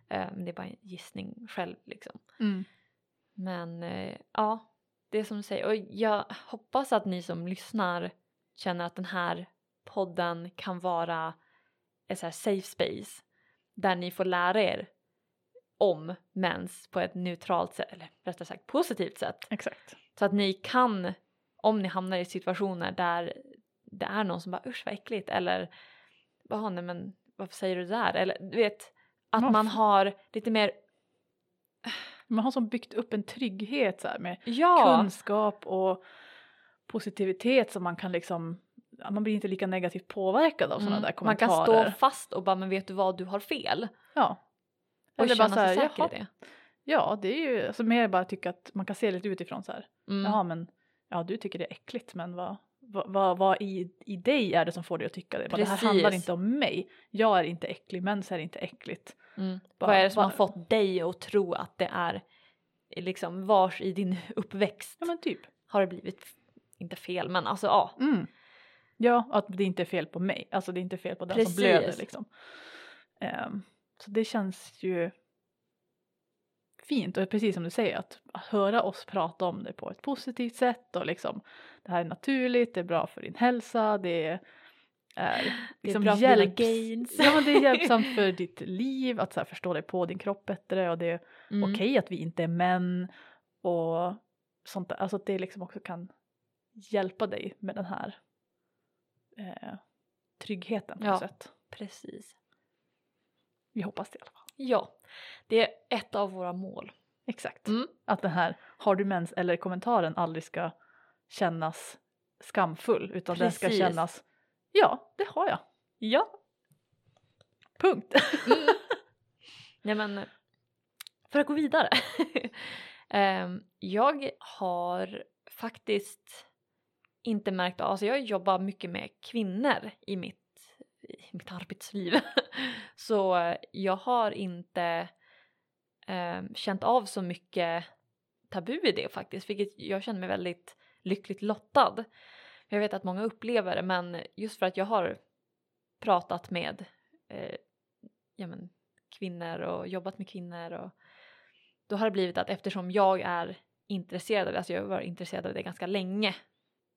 Men det är bara en gissning själv liksom. Mm. Men eh, ja, det är som du säger. Och jag hoppas att ni som lyssnar känner att den här podden kan vara ett så här safe space. Där ni får lära er om mens på ett neutralt sätt, eller rättare sagt positivt sätt. Exakt. Så att ni kan, om ni hamnar i situationer där det är någon som bara usch vad äckligt eller vad nej men varför säger du det där? Eller du vet att man f- har lite mer, Man har som byggt upp en trygghet så här, med ja, kunskap och positivitet som man kan liksom man blir inte lika negativt påverkad av sådana mm, där man kan kommentarer. stå fast och bara men vet du vad du har fel? Ja. Och Eller bara känna så här, sig säker jaha, i det. ja, det är ju alltså mer bara tycka att man kan se lite utifrån så här. Mm. Jaha, men ja, du tycker det är äckligt, men vad, vad, vad, vad i, i dig är det som får dig att tycka det? Bara, det här handlar inte om mig. Jag är inte äcklig, mens är inte äckligt. Mm. Bara- vad är det som bara- har fått dig att tro att det är liksom vars i din uppväxt Ja, men typ. har det blivit, inte fel men alltså ja. Mm. Ja, att det inte är fel på mig, alltså det är inte fel på den som blöder Precis. liksom. Ehm, så det känns ju fint och precis som du säger att höra oss prata om det på ett positivt sätt och liksom det här är naturligt, det är bra för din hälsa, det är liksom bra för dina hjälps- gains. Ja men det är hjälpsamt för ditt liv att så här, förstå dig på din kropp bättre och det är Mm. okej att vi inte är män och sånt där. Alltså att det liksom också kan hjälpa dig med den här eh, tryggheten på Ja. något sätt. Precis. Vi hoppas det i alla fall. Ja, det är ett av våra mål. Exakt. Mm. Att den här har du mens eller kommentaren aldrig ska kännas skamfull utan den ska Precis. kännas ja, det har jag. Ja. Punkt. Nej men, för att gå vidare. Ehm, jag har faktiskt inte märkt av, alltså jag jobbar mycket med kvinnor i mitt, i mitt arbetsliv. Så eh, jag har inte eh, känt av så mycket tabu i det faktiskt, vilket jag känner mig väldigt lyckligt lottad. Jag vet att många upplever det men just för att jag har pratat med eh, ja, men, kvinnor och jobbat med kvinnor och då har det blivit att eftersom jag är intresserad av det, alltså jag har varit intresserad av det ganska länge,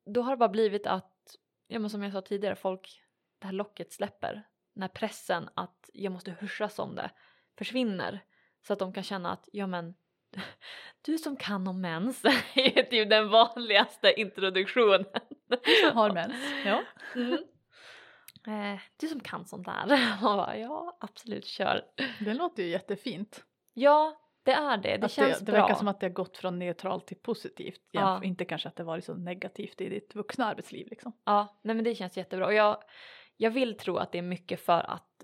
då har det bara blivit att, ja men som jag sa tidigare, folk, det här locket släpper. När pressen att jag måste hörsas om det försvinner. Så att de kan känna att, ja men du som kan om mens är typ den vanligaste introduktionen. har mens. Ja. Mm. Eh, du som kan sånt där. Man bara, ja absolut, kör. Det låter ju jättefint. Ja, det är det. Det att känns det, det bra. verkar som att det har gått från neutralt till positivt. Ja. Inte kanske att det varit så negativt i ditt vuxna arbetsliv liksom. Ja, nej men det känns jättebra. Och jag, jag vill tro att det är mycket för att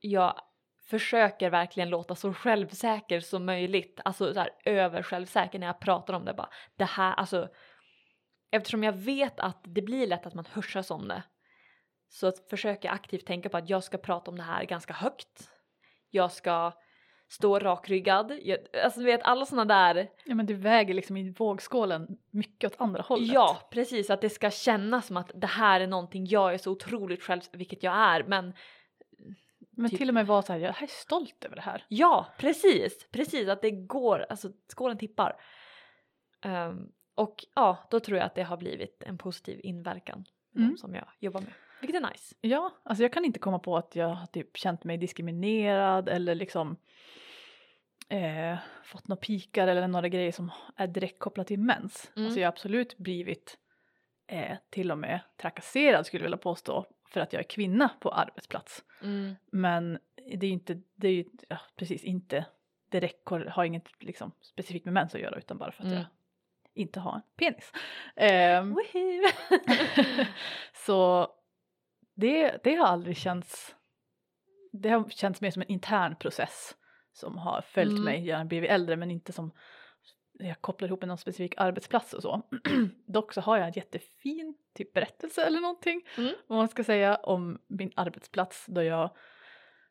jag försöker verkligen låta så självsäker som möjligt. Alltså så här över självsäker när jag pratar om det. Bara, det här, alltså, eftersom jag vet att det blir lätt att man hörsas om det så försöker jag aktivt tänka på att jag ska prata om det här ganska högt. Jag ska stå rakryggad. Jag, alltså du vet alla sådana där Ja men du väger liksom i vågskålen mycket åt andra hållet. Ja, precis. Att det ska kännas som att det här är någonting jag är så otroligt själv, vilket jag är. Men Men typ- till och med vara så här, jag är stolt över det här. ja, precis. Precis, att det går, alltså skålen tippar. Ehm, och ja, då tror jag att det har blivit en positiv inverkan Mm. som jag jobbar med. Vilket är nice. Ja, alltså jag kan inte komma på att jag har typ känt mig diskriminerad eller liksom eh, fått några pikar eller några grejer som är direkt kopplat till mens. Mm. Alltså jag har absolut blivit eh, till och med trakasserad skulle jag vilja påstå för att jag är kvinna på arbetsplats. Mm. Men det är ju inte, det är ju ja, precis inte direkt, har inget liksom specifikt med mens att göra utan bara för att Mm. jag inte har en penis. Woohoo! så det, det har aldrig känts, det har känts mer som en intern process som har följt Mm. mig, jag har blivit äldre men inte som jag kopplar ihop med någon specifik arbetsplats och så. Dock så har jag en jättefin typ berättelse eller någonting Mm. vad man ska säga om min arbetsplats då jag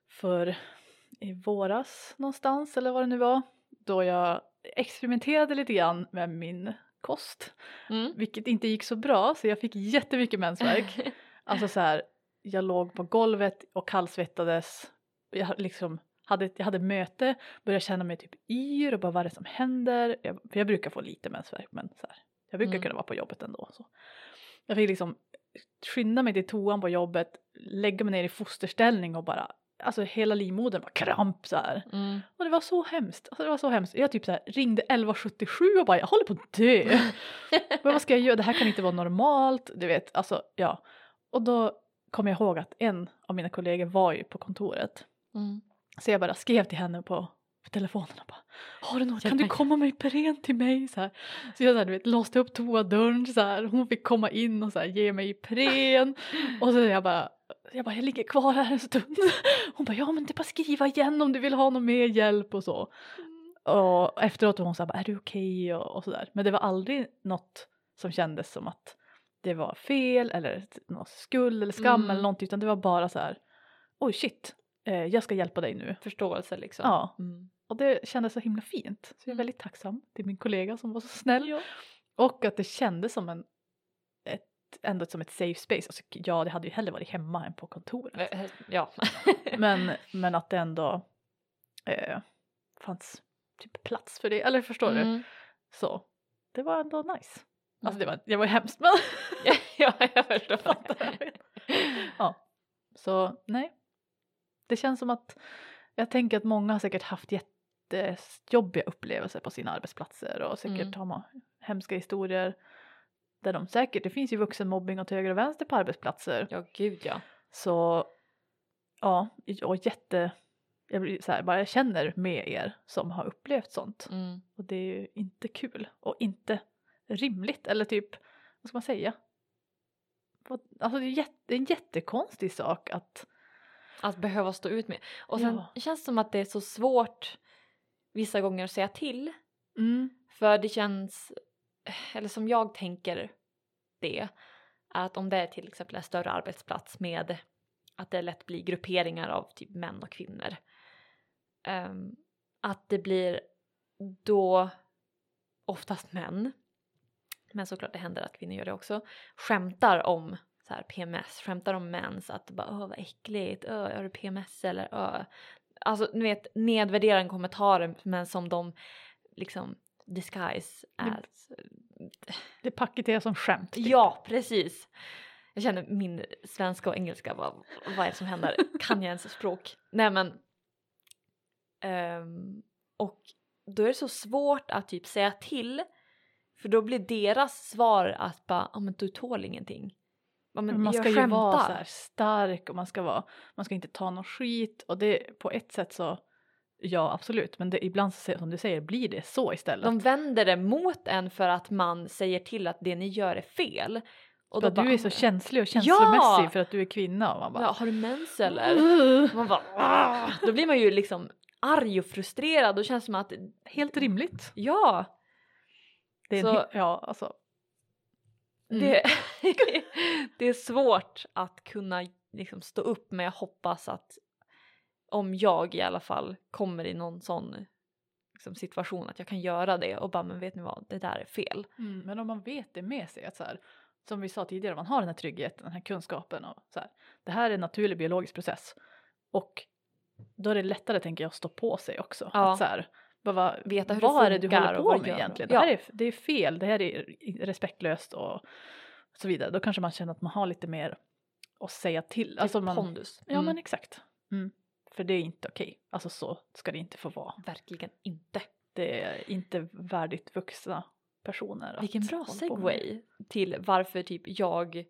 för i våras någonstans eller vad det nu var då jag experimenterade lite grann med min kost Mm. vilket inte gick så bra så jag fick jättemycket mensvärk. Alltså så här, jag låg på golvet och kallsvettades. Jag liksom hade, jag hade möte, började känna mig typ yr och bara vad är det som händer? Jag, för jag brukar få lite mensvärk men så här, jag brukar Mm. kunna vara på jobbet ändå. Så. Jag fick liksom skynda mig till toan på jobbet, lägga mig ner i fosterställning och bara, alltså hela livmodern var kramp så här. Mm. Och det var så hemskt. Alltså det var så hemskt. Jag typ så här ringde 1177 och bara jag håller på att dö. Men vad ska jag göra? Det här kan inte vara normalt. Du vet, alltså ja. Och då kom jag ihåg att en av mina kollegor var ju på kontoret. Mm. Så jag bara skrev till henne på, på telefonen och bara Har du något? Kan du mig." komma med Ipren till mig? Så, här. så jag så här, du vet, låste upp toadörren så här. Hon fick komma in och så här, ge mig Ipren. och så jag bara jag bara, jag ligger kvar här en stund. Hon bara, ja men det är bara skriva igen om du vill ha någon mer hjälp och så. Och efteråt var hon så här, är du okej och, och sådär. Men det var aldrig något som kändes som att det var fel eller någon skuld eller skam Mm. eller någonting utan det var bara så här, oj shit, eh, jag ska hjälpa dig nu. Förståelse liksom. Ja, Mm. och det kändes så himla fint. Så jag är Mm. väldigt tacksam till min kollega som var så snäll. Ja. Och att det kändes som en, ett ändå som ett safe space. Alltså, ja, det hade ju hellre varit hemma än på kontoret. Eh, Ja. Men, men att det ändå eh, fanns typ plats för det. Eller förstår du? Mm. Så det var ändå nice. Alltså det var, det var hemskt men ja, jag förstår. Ja. Så nej. Det känns som att jag tänker att många har säkert haft jättejobbiga upplevelser på sina arbetsplatser och säkert Mm. har man hemska historier där de säkert, det finns ju vuxenmobbing åt höger och vänster på arbetsplatser. Ja, gud ja. Så ja, och jätte, jag blir så här, bara jag känner med er som har upplevt sånt. Mm. Och det är ju inte kul och inte rimligt eller typ, vad ska man säga? Alltså det är, en jättekonstig sak att, Att behöva stå ut med. Och sen Ja. känns det som att det är så svårt vissa gånger att säga till. mm, För det känns, eller som jag tänker det, att om det är till exempel en större arbetsplats med att det lätt blir grupperingar av typ män och kvinnor. ehm, att det blir då oftast män, men såklart det händer att kvinnor gör det också, skämtar om så här PMS, skämtar om mens, att bara åh vad äckligt, åh har du PMS eller åh. Alltså ni vet nedvärderande kommentarer men som de liksom disguise as. det paketeras som skämt. typ. Ja precis. Jag känner min svenska och engelska, vad, vad är det som händer? Kan jag ens språk? Nej men. ehm, och då är det så svårt att typ säga till. För då blir deras svar att bara, ja men du tål ingenting. Ja, men man ska ju vara så här stark och man ska vara, man ska inte ta någon skit och det på ett sätt så ja absolut men det, ibland som du säger blir det så istället. De vänder det mot en för att man säger till att det ni gör är fel. Och Bara, då bara, du är så känslig och Ja! känslomässig för att du är kvinna och man ja, bara har du mens eller? "Ugh." Man bara, "Ah." Då blir man ju liksom arg och frustrerad och känns som att Helt rimligt. ja, Det är Så- ja alltså. Mm. det, det är svårt att kunna liksom stå upp men jag hoppas att om jag i alla fall kommer i någon sån liksom, situation att jag kan göra det och bara men vet ni vad det där är fel. Mm, men om man vet det med sig att så här, som vi sa tidigare, man har den här tryggheten, den här kunskapen och så här, det här är en naturlig biologisk process och då är det lättare tänker jag att stå på sig också. Ja. Att så här, vad, Veta hur vad det är det du håller på vad med egentligen? Ja. Det här är, det är fel, det här är respektlöst och så vidare. Då kanske man känner att man har lite mer att säga till. Alltså man, pondus. ja Mm. men exakt. Mm. För det är inte okej, alltså så ska det inte få vara. Verkligen inte. Det är inte värdigt vuxna personer. Vilken bra segway till varför typ jag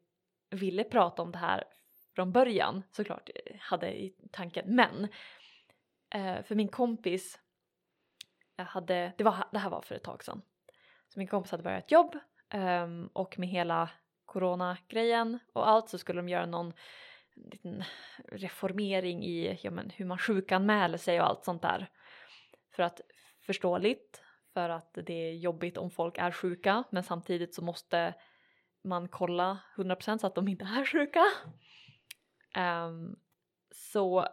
ville prata om det här från början såklart eh, hade i tanken men eh, för min kompis jag hade, det, var, det här var för ett tag sedan så min kompis hade börjat jobb um, och med hela coronagrejen och allt så skulle de göra någon liten reformering i ja, men, hur man sjukanmäler sig och allt sånt där för att förståeligt för att det är jobbigt om folk är sjuka men samtidigt så måste man kolla 100% så att de inte är sjuka. Um, så,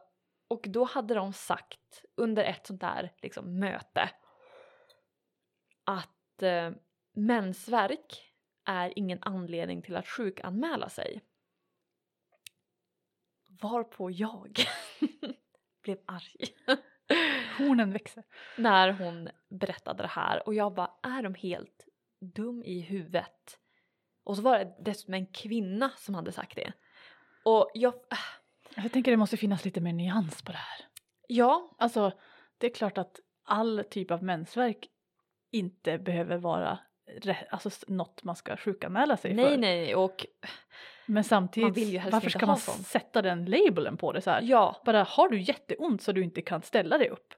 och då hade de sagt under ett sånt där liksom, möte att eh, mensvärk är ingen anledning till att sjukanmäla sig. Varpå jag blev arg. Hornen växer. när hon berättade det här och jag bara är de helt dum i huvudet? Och så var det dessutom en kvinna som hade sagt det. Och jag, Jag tänker det måste finnas lite mer nyans på det här. ja, Alltså det är klart att all typ av mensvärk inte behöver vara alltså, något man ska sjukanmäla sig nej för. nej och Men samtidigt, varför ska man sånt. sätta den labeln på det så här? ja, Bara har du jätteont så du inte kan ställa dig upp?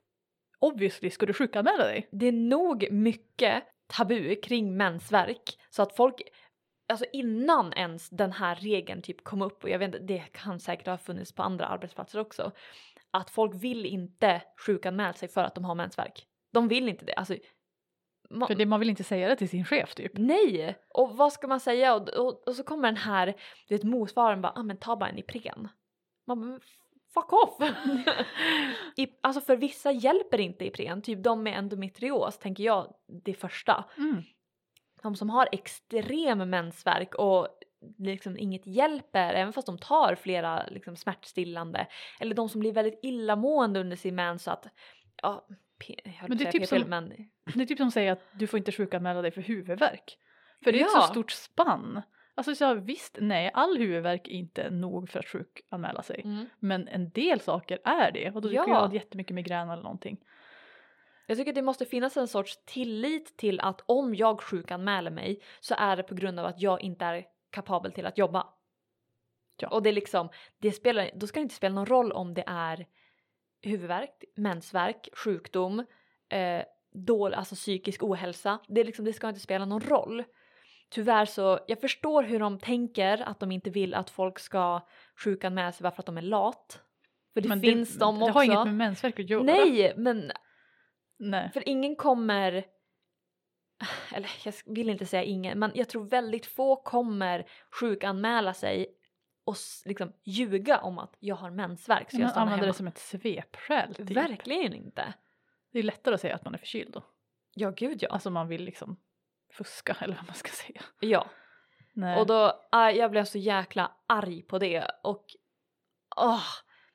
Obviously ska du sjukanmäla dig. det är nog mycket tabu kring mensvärk så att folk Alltså innan ens den här regeln typ kom upp och jag vet inte, det kan säkert ha funnits på andra arbetsplatser också. Att folk vill inte sjukanmäla sig för att de har mensvärk. De vill inte det. Alltså, ma- För det, man vill inte säga det till sin chef typ. Nej! Och vad ska man säga? Och, och, och så kommer den här, du vet motsvararen bara, ah, men ta bara en Ipren. Man bara, "Men fuck off! I, alltså för vissa hjälper inte Ipren, typ de med endometrios tänker jag det första. Mm. De som har extrem mensvärk och liksom inget hjälper även fast de tar flera liksom smärtstillande eller de som blir väldigt illamående under sin mens så att ja, p- jag höll Men det är typ som- men Det är typ som säger att du får inte sjukanmäla dig för huvudvärk. För det är ett Ja. så stort spann. Alltså så visst, nej, all huvudvärk är inte nog för att sjukanmäla sig. mm. Men en del saker är det. Och då Ja. kan jag ha jättemycket migrän eller någonting. Jag tycker att det måste finnas en sorts tillit till att om jag sjukanmäler mig så är det på grund av att jag inte är kapabel till att jobba. Ja. Och det är liksom, det spelar, då ska det inte spela någon roll om det är huvudvärk, mensvärk, sjukdom, eh, dålig, alltså psykisk ohälsa. Det, är liksom, det ska inte spela någon roll. Tyvärr så, jag förstår hur de tänker att de inte vill att folk ska sjukanmäla sig bara för att de är lat. För det Men finns de det också. har inget med mensvärk att göra. Nej, men Nej. för ingen kommer, eller jag vill inte säga ingen, men jag tror väldigt få kommer sjukanmäla sig och liksom ljuga om att jag har mensvärk så jag stannar använder hemma. det som ett svepskäl. Typ. Verkligen inte. Det är lättare att säga att man är förkyld då. Ja gud ja. Alltså man vill liksom fuska eller vad man ska säga. ja. Nej. Och då, jag blev så jäkla arg på det och åh,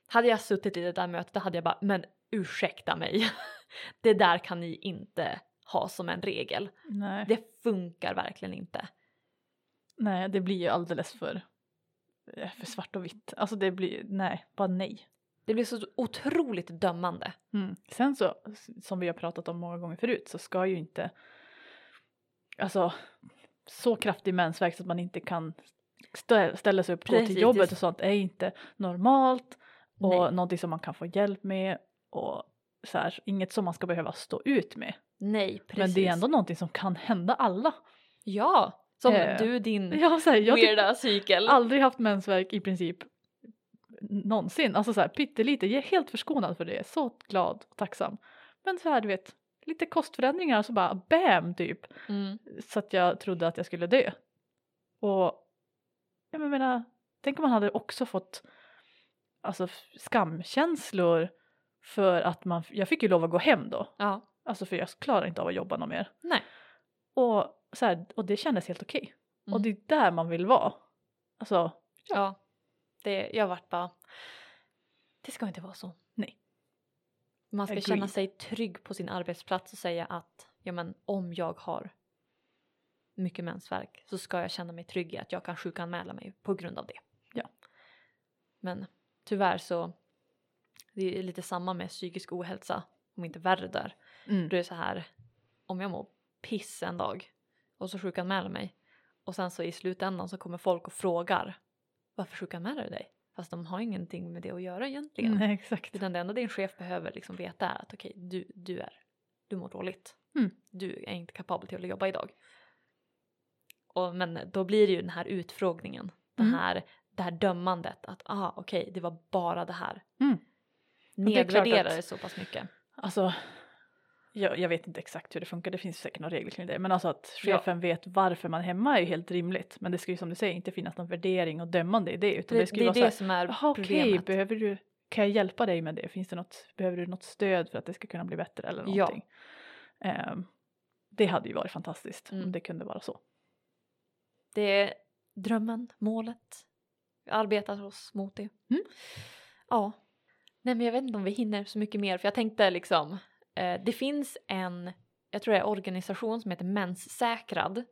hade jag suttit i det där mötet då hade jag bara, men ursäkta mig. det där kan ni inte ha som en regel. nej. Det funkar verkligen inte. nej, det blir ju alldeles för, eh, för svart och vitt. Alltså det blir, nej, bara nej. Det blir så otroligt dömande. Mm. Sen så, som vi har pratat om många gånger förut, så ska ju inte, alltså så kraftig mensvärk så att man inte kan stä- ställa sig upp och gå till jobbet och sånt är inte normalt och Nej. någonting som man kan få hjälp med och så här, inget som man ska behöva stå ut med. Nej, precis. Men det är ändå någonting som kan hända alla. Ja, som Eh, du din Jag, så här, jag weirda cykel. aldrig haft mensvärk i princip någonsin. Alltså så här pyttelite, jag är helt förskonad för det. Så glad och tacksam. Men så här du vet, lite kostförändringar så bara bam typ. Mm. Så att jag trodde att jag skulle dö. Och jag menar, tänk om man hade också fått alltså skamkänslor för att man, jag fick ju lov att gå hem då. Ja, Alltså för jag klarar inte av att jobba något mer. nej. Och, så här, och det kändes helt okej. Och Mm. det är där man vill vara. Alltså, Ja, det, jag vart bara, det ska inte vara så. Nej. Man ska Agreed. känna sig trygg på sin arbetsplats och säga att ja, men, om jag har mycket mensvärk så ska jag känna mig trygg i att jag kan sjukanmäla mig på grund av det. Ja. Men tyvärr så det är lite samma med psykisk ohälsa, om inte värre där. mm. Då är det så här, om jag mår piss en dag och så sjukanmäler mig och sen så i slutändan så kommer folk och frågar varför sjukanmäler du dig? Fast de har ingenting med det att göra egentligen. Nej, exakt. Utan det enda din chef behöver liksom veta är att okej, du, du är, du mår dåligt. Mm. Du är inte kapabel till att jobba idag. Och, men då blir det ju den här utfrågningen, den Mm. här, det här dömandet att ah, okej, det var bara det här. Mm. Nedvärderar det så pass mycket. Alltså, jag, jag vet inte exakt hur det funkar, det finns säkert några regler kring det. Men alltså att Ja. chefen vet varför man är hemma är ju helt rimligt. Men det ska ju som du säger inte finnas någon värdering och dömande i det. Utan Det, det, det är vara det så här, som är problemet. behöver du, kan jag hjälpa dig med det? Finns det något, behöver du något stöd för att det ska kunna bli bättre eller Ja. någonting? Ehm, det hade ju varit fantastiskt Mm. om det kunde vara så. Det är drömmen, målet. Vi arbetar oss mot det. Mm. Ja. Nej men jag vet inte om vi hinner så mycket mer för jag tänkte liksom eh, det finns en, jag tror det är organisation som heter Menssäkrad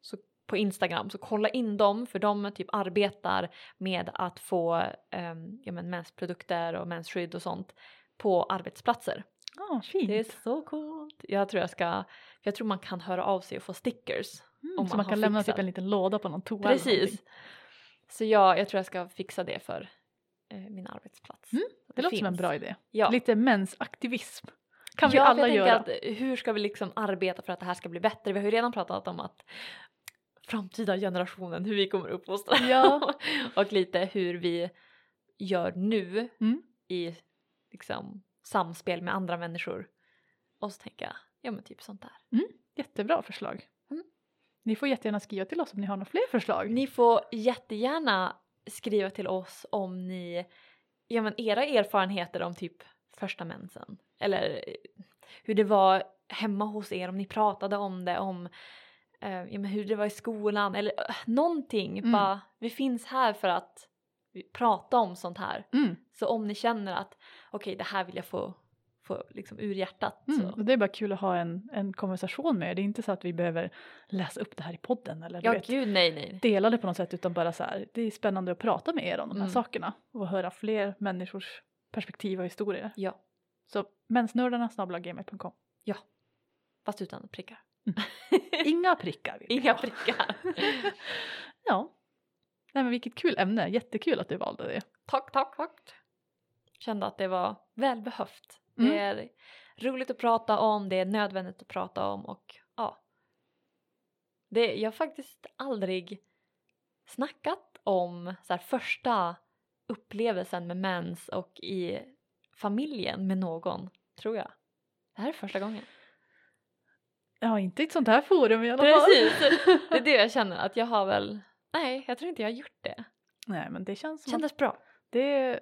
så på Instagram så kolla in dem för de typ arbetar med att få ehm, ja, men mensprodukter och mensskydd och sånt på arbetsplatser. Ja, fint. Det är så coolt. Jag tror jag ska, jag tror man kan höra av sig och få stickers mm, om så man man kan lämna fixat. typ en liten låda på någon toa eller Precis. någonting. Så jag, jag tror jag ska fixa det för eh, min arbetsplats. Mm, Det låter som en finns. bra idé. Ja. Lite mensaktivism kan vi ja, alla jag göra. Att, hur ska vi liksom arbeta för att det här ska bli bättre? Vi har ju redan pratat om att framtida generationen, hur vi kommer uppfostra Ja. och lite hur vi gör nu Mm. i liksom, samspel med andra människor. Och så tänker jag, ja men typ sånt där. Jättebra förslag. Mm. Ni får jättegärna skriva till oss om ni har några fler förslag. Ni får jättegärna skriva till oss om ni, ja men era erfarenheter om typ första mensen. Eller hur det var hemma hos er, om ni pratade om det, om eh, ja, men hur det var i skolan eller uh, någonting. Mm. Bara, vi finns här för att prata om sånt här. Mm. Så om ni känner att okej det här vill jag få, få liksom ur hjärtat. Mm. Och det är bara kul att ha en, en konversation med er. Det är inte så att vi behöver läsa upp det här i podden eller Ja vet, gud nej nej. dela det på något sätt utan bara så här, det är spännande att prata med er om de här Mm. sakerna och höra fler människors perspektiv och historier. Ja, Så mensnördarna gmail.com. fast utan prickar. Inga prickar vill vi Inga prickar. Ja. Nej men vilket kul ämne, jättekul att du valde det. tack, tack, tack. Kände att det var välbehövt. Mm. Det är roligt att prata om, det är nödvändigt att prata om och ja. Det, jag har faktiskt aldrig snackat om så här, första upplevelsen med mens och i familjen med någon, tror jag. Det här är första gången. Ja, inte i ett sånt här forum i alla fall. Precis! Det är det jag känner att jag har väl, nej jag tror inte jag har gjort det. Nej men det känns som att Kändes bra. det,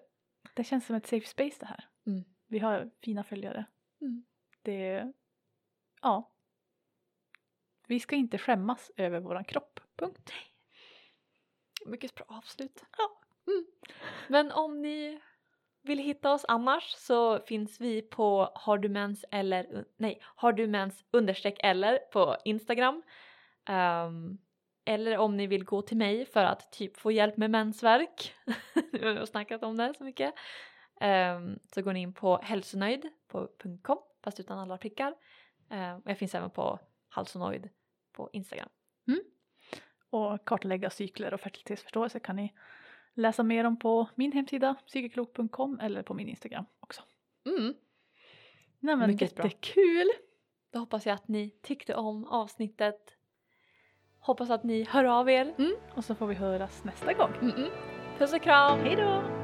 det känns som ett safe space det här. Mm. Vi har fina följare. Mm. Det, ja. Vi ska inte skämmas över våran kropp, punkt. Mycket bra avslut. Ja. Mm. Men om ni vill hitta oss annars så finns vi på har du mens eller nej, har du mens understreck eller på Instagram. Ehm, eller om ni vill gå till mig för att typ få hjälp med mensvärk. Nu har vi snackat om det så mycket. Ehm, så går ni in på hälsonöjd.com fast utan alla prickar. Ehm, och jag finns även på halsonoid på Instagram. Och kartlägga cykler och fertilitetsförståelse kan ni läsa mer om på min hemsida psykeklok.com eller på min Instagram också. Mm. Nej men Mycket bra. jättekul! Då hoppas jag att ni tyckte om avsnittet. Hoppas att ni hör av er. Mm. Och så får vi höras nästa gång. Mm -mm. Puss och kram! Hej då!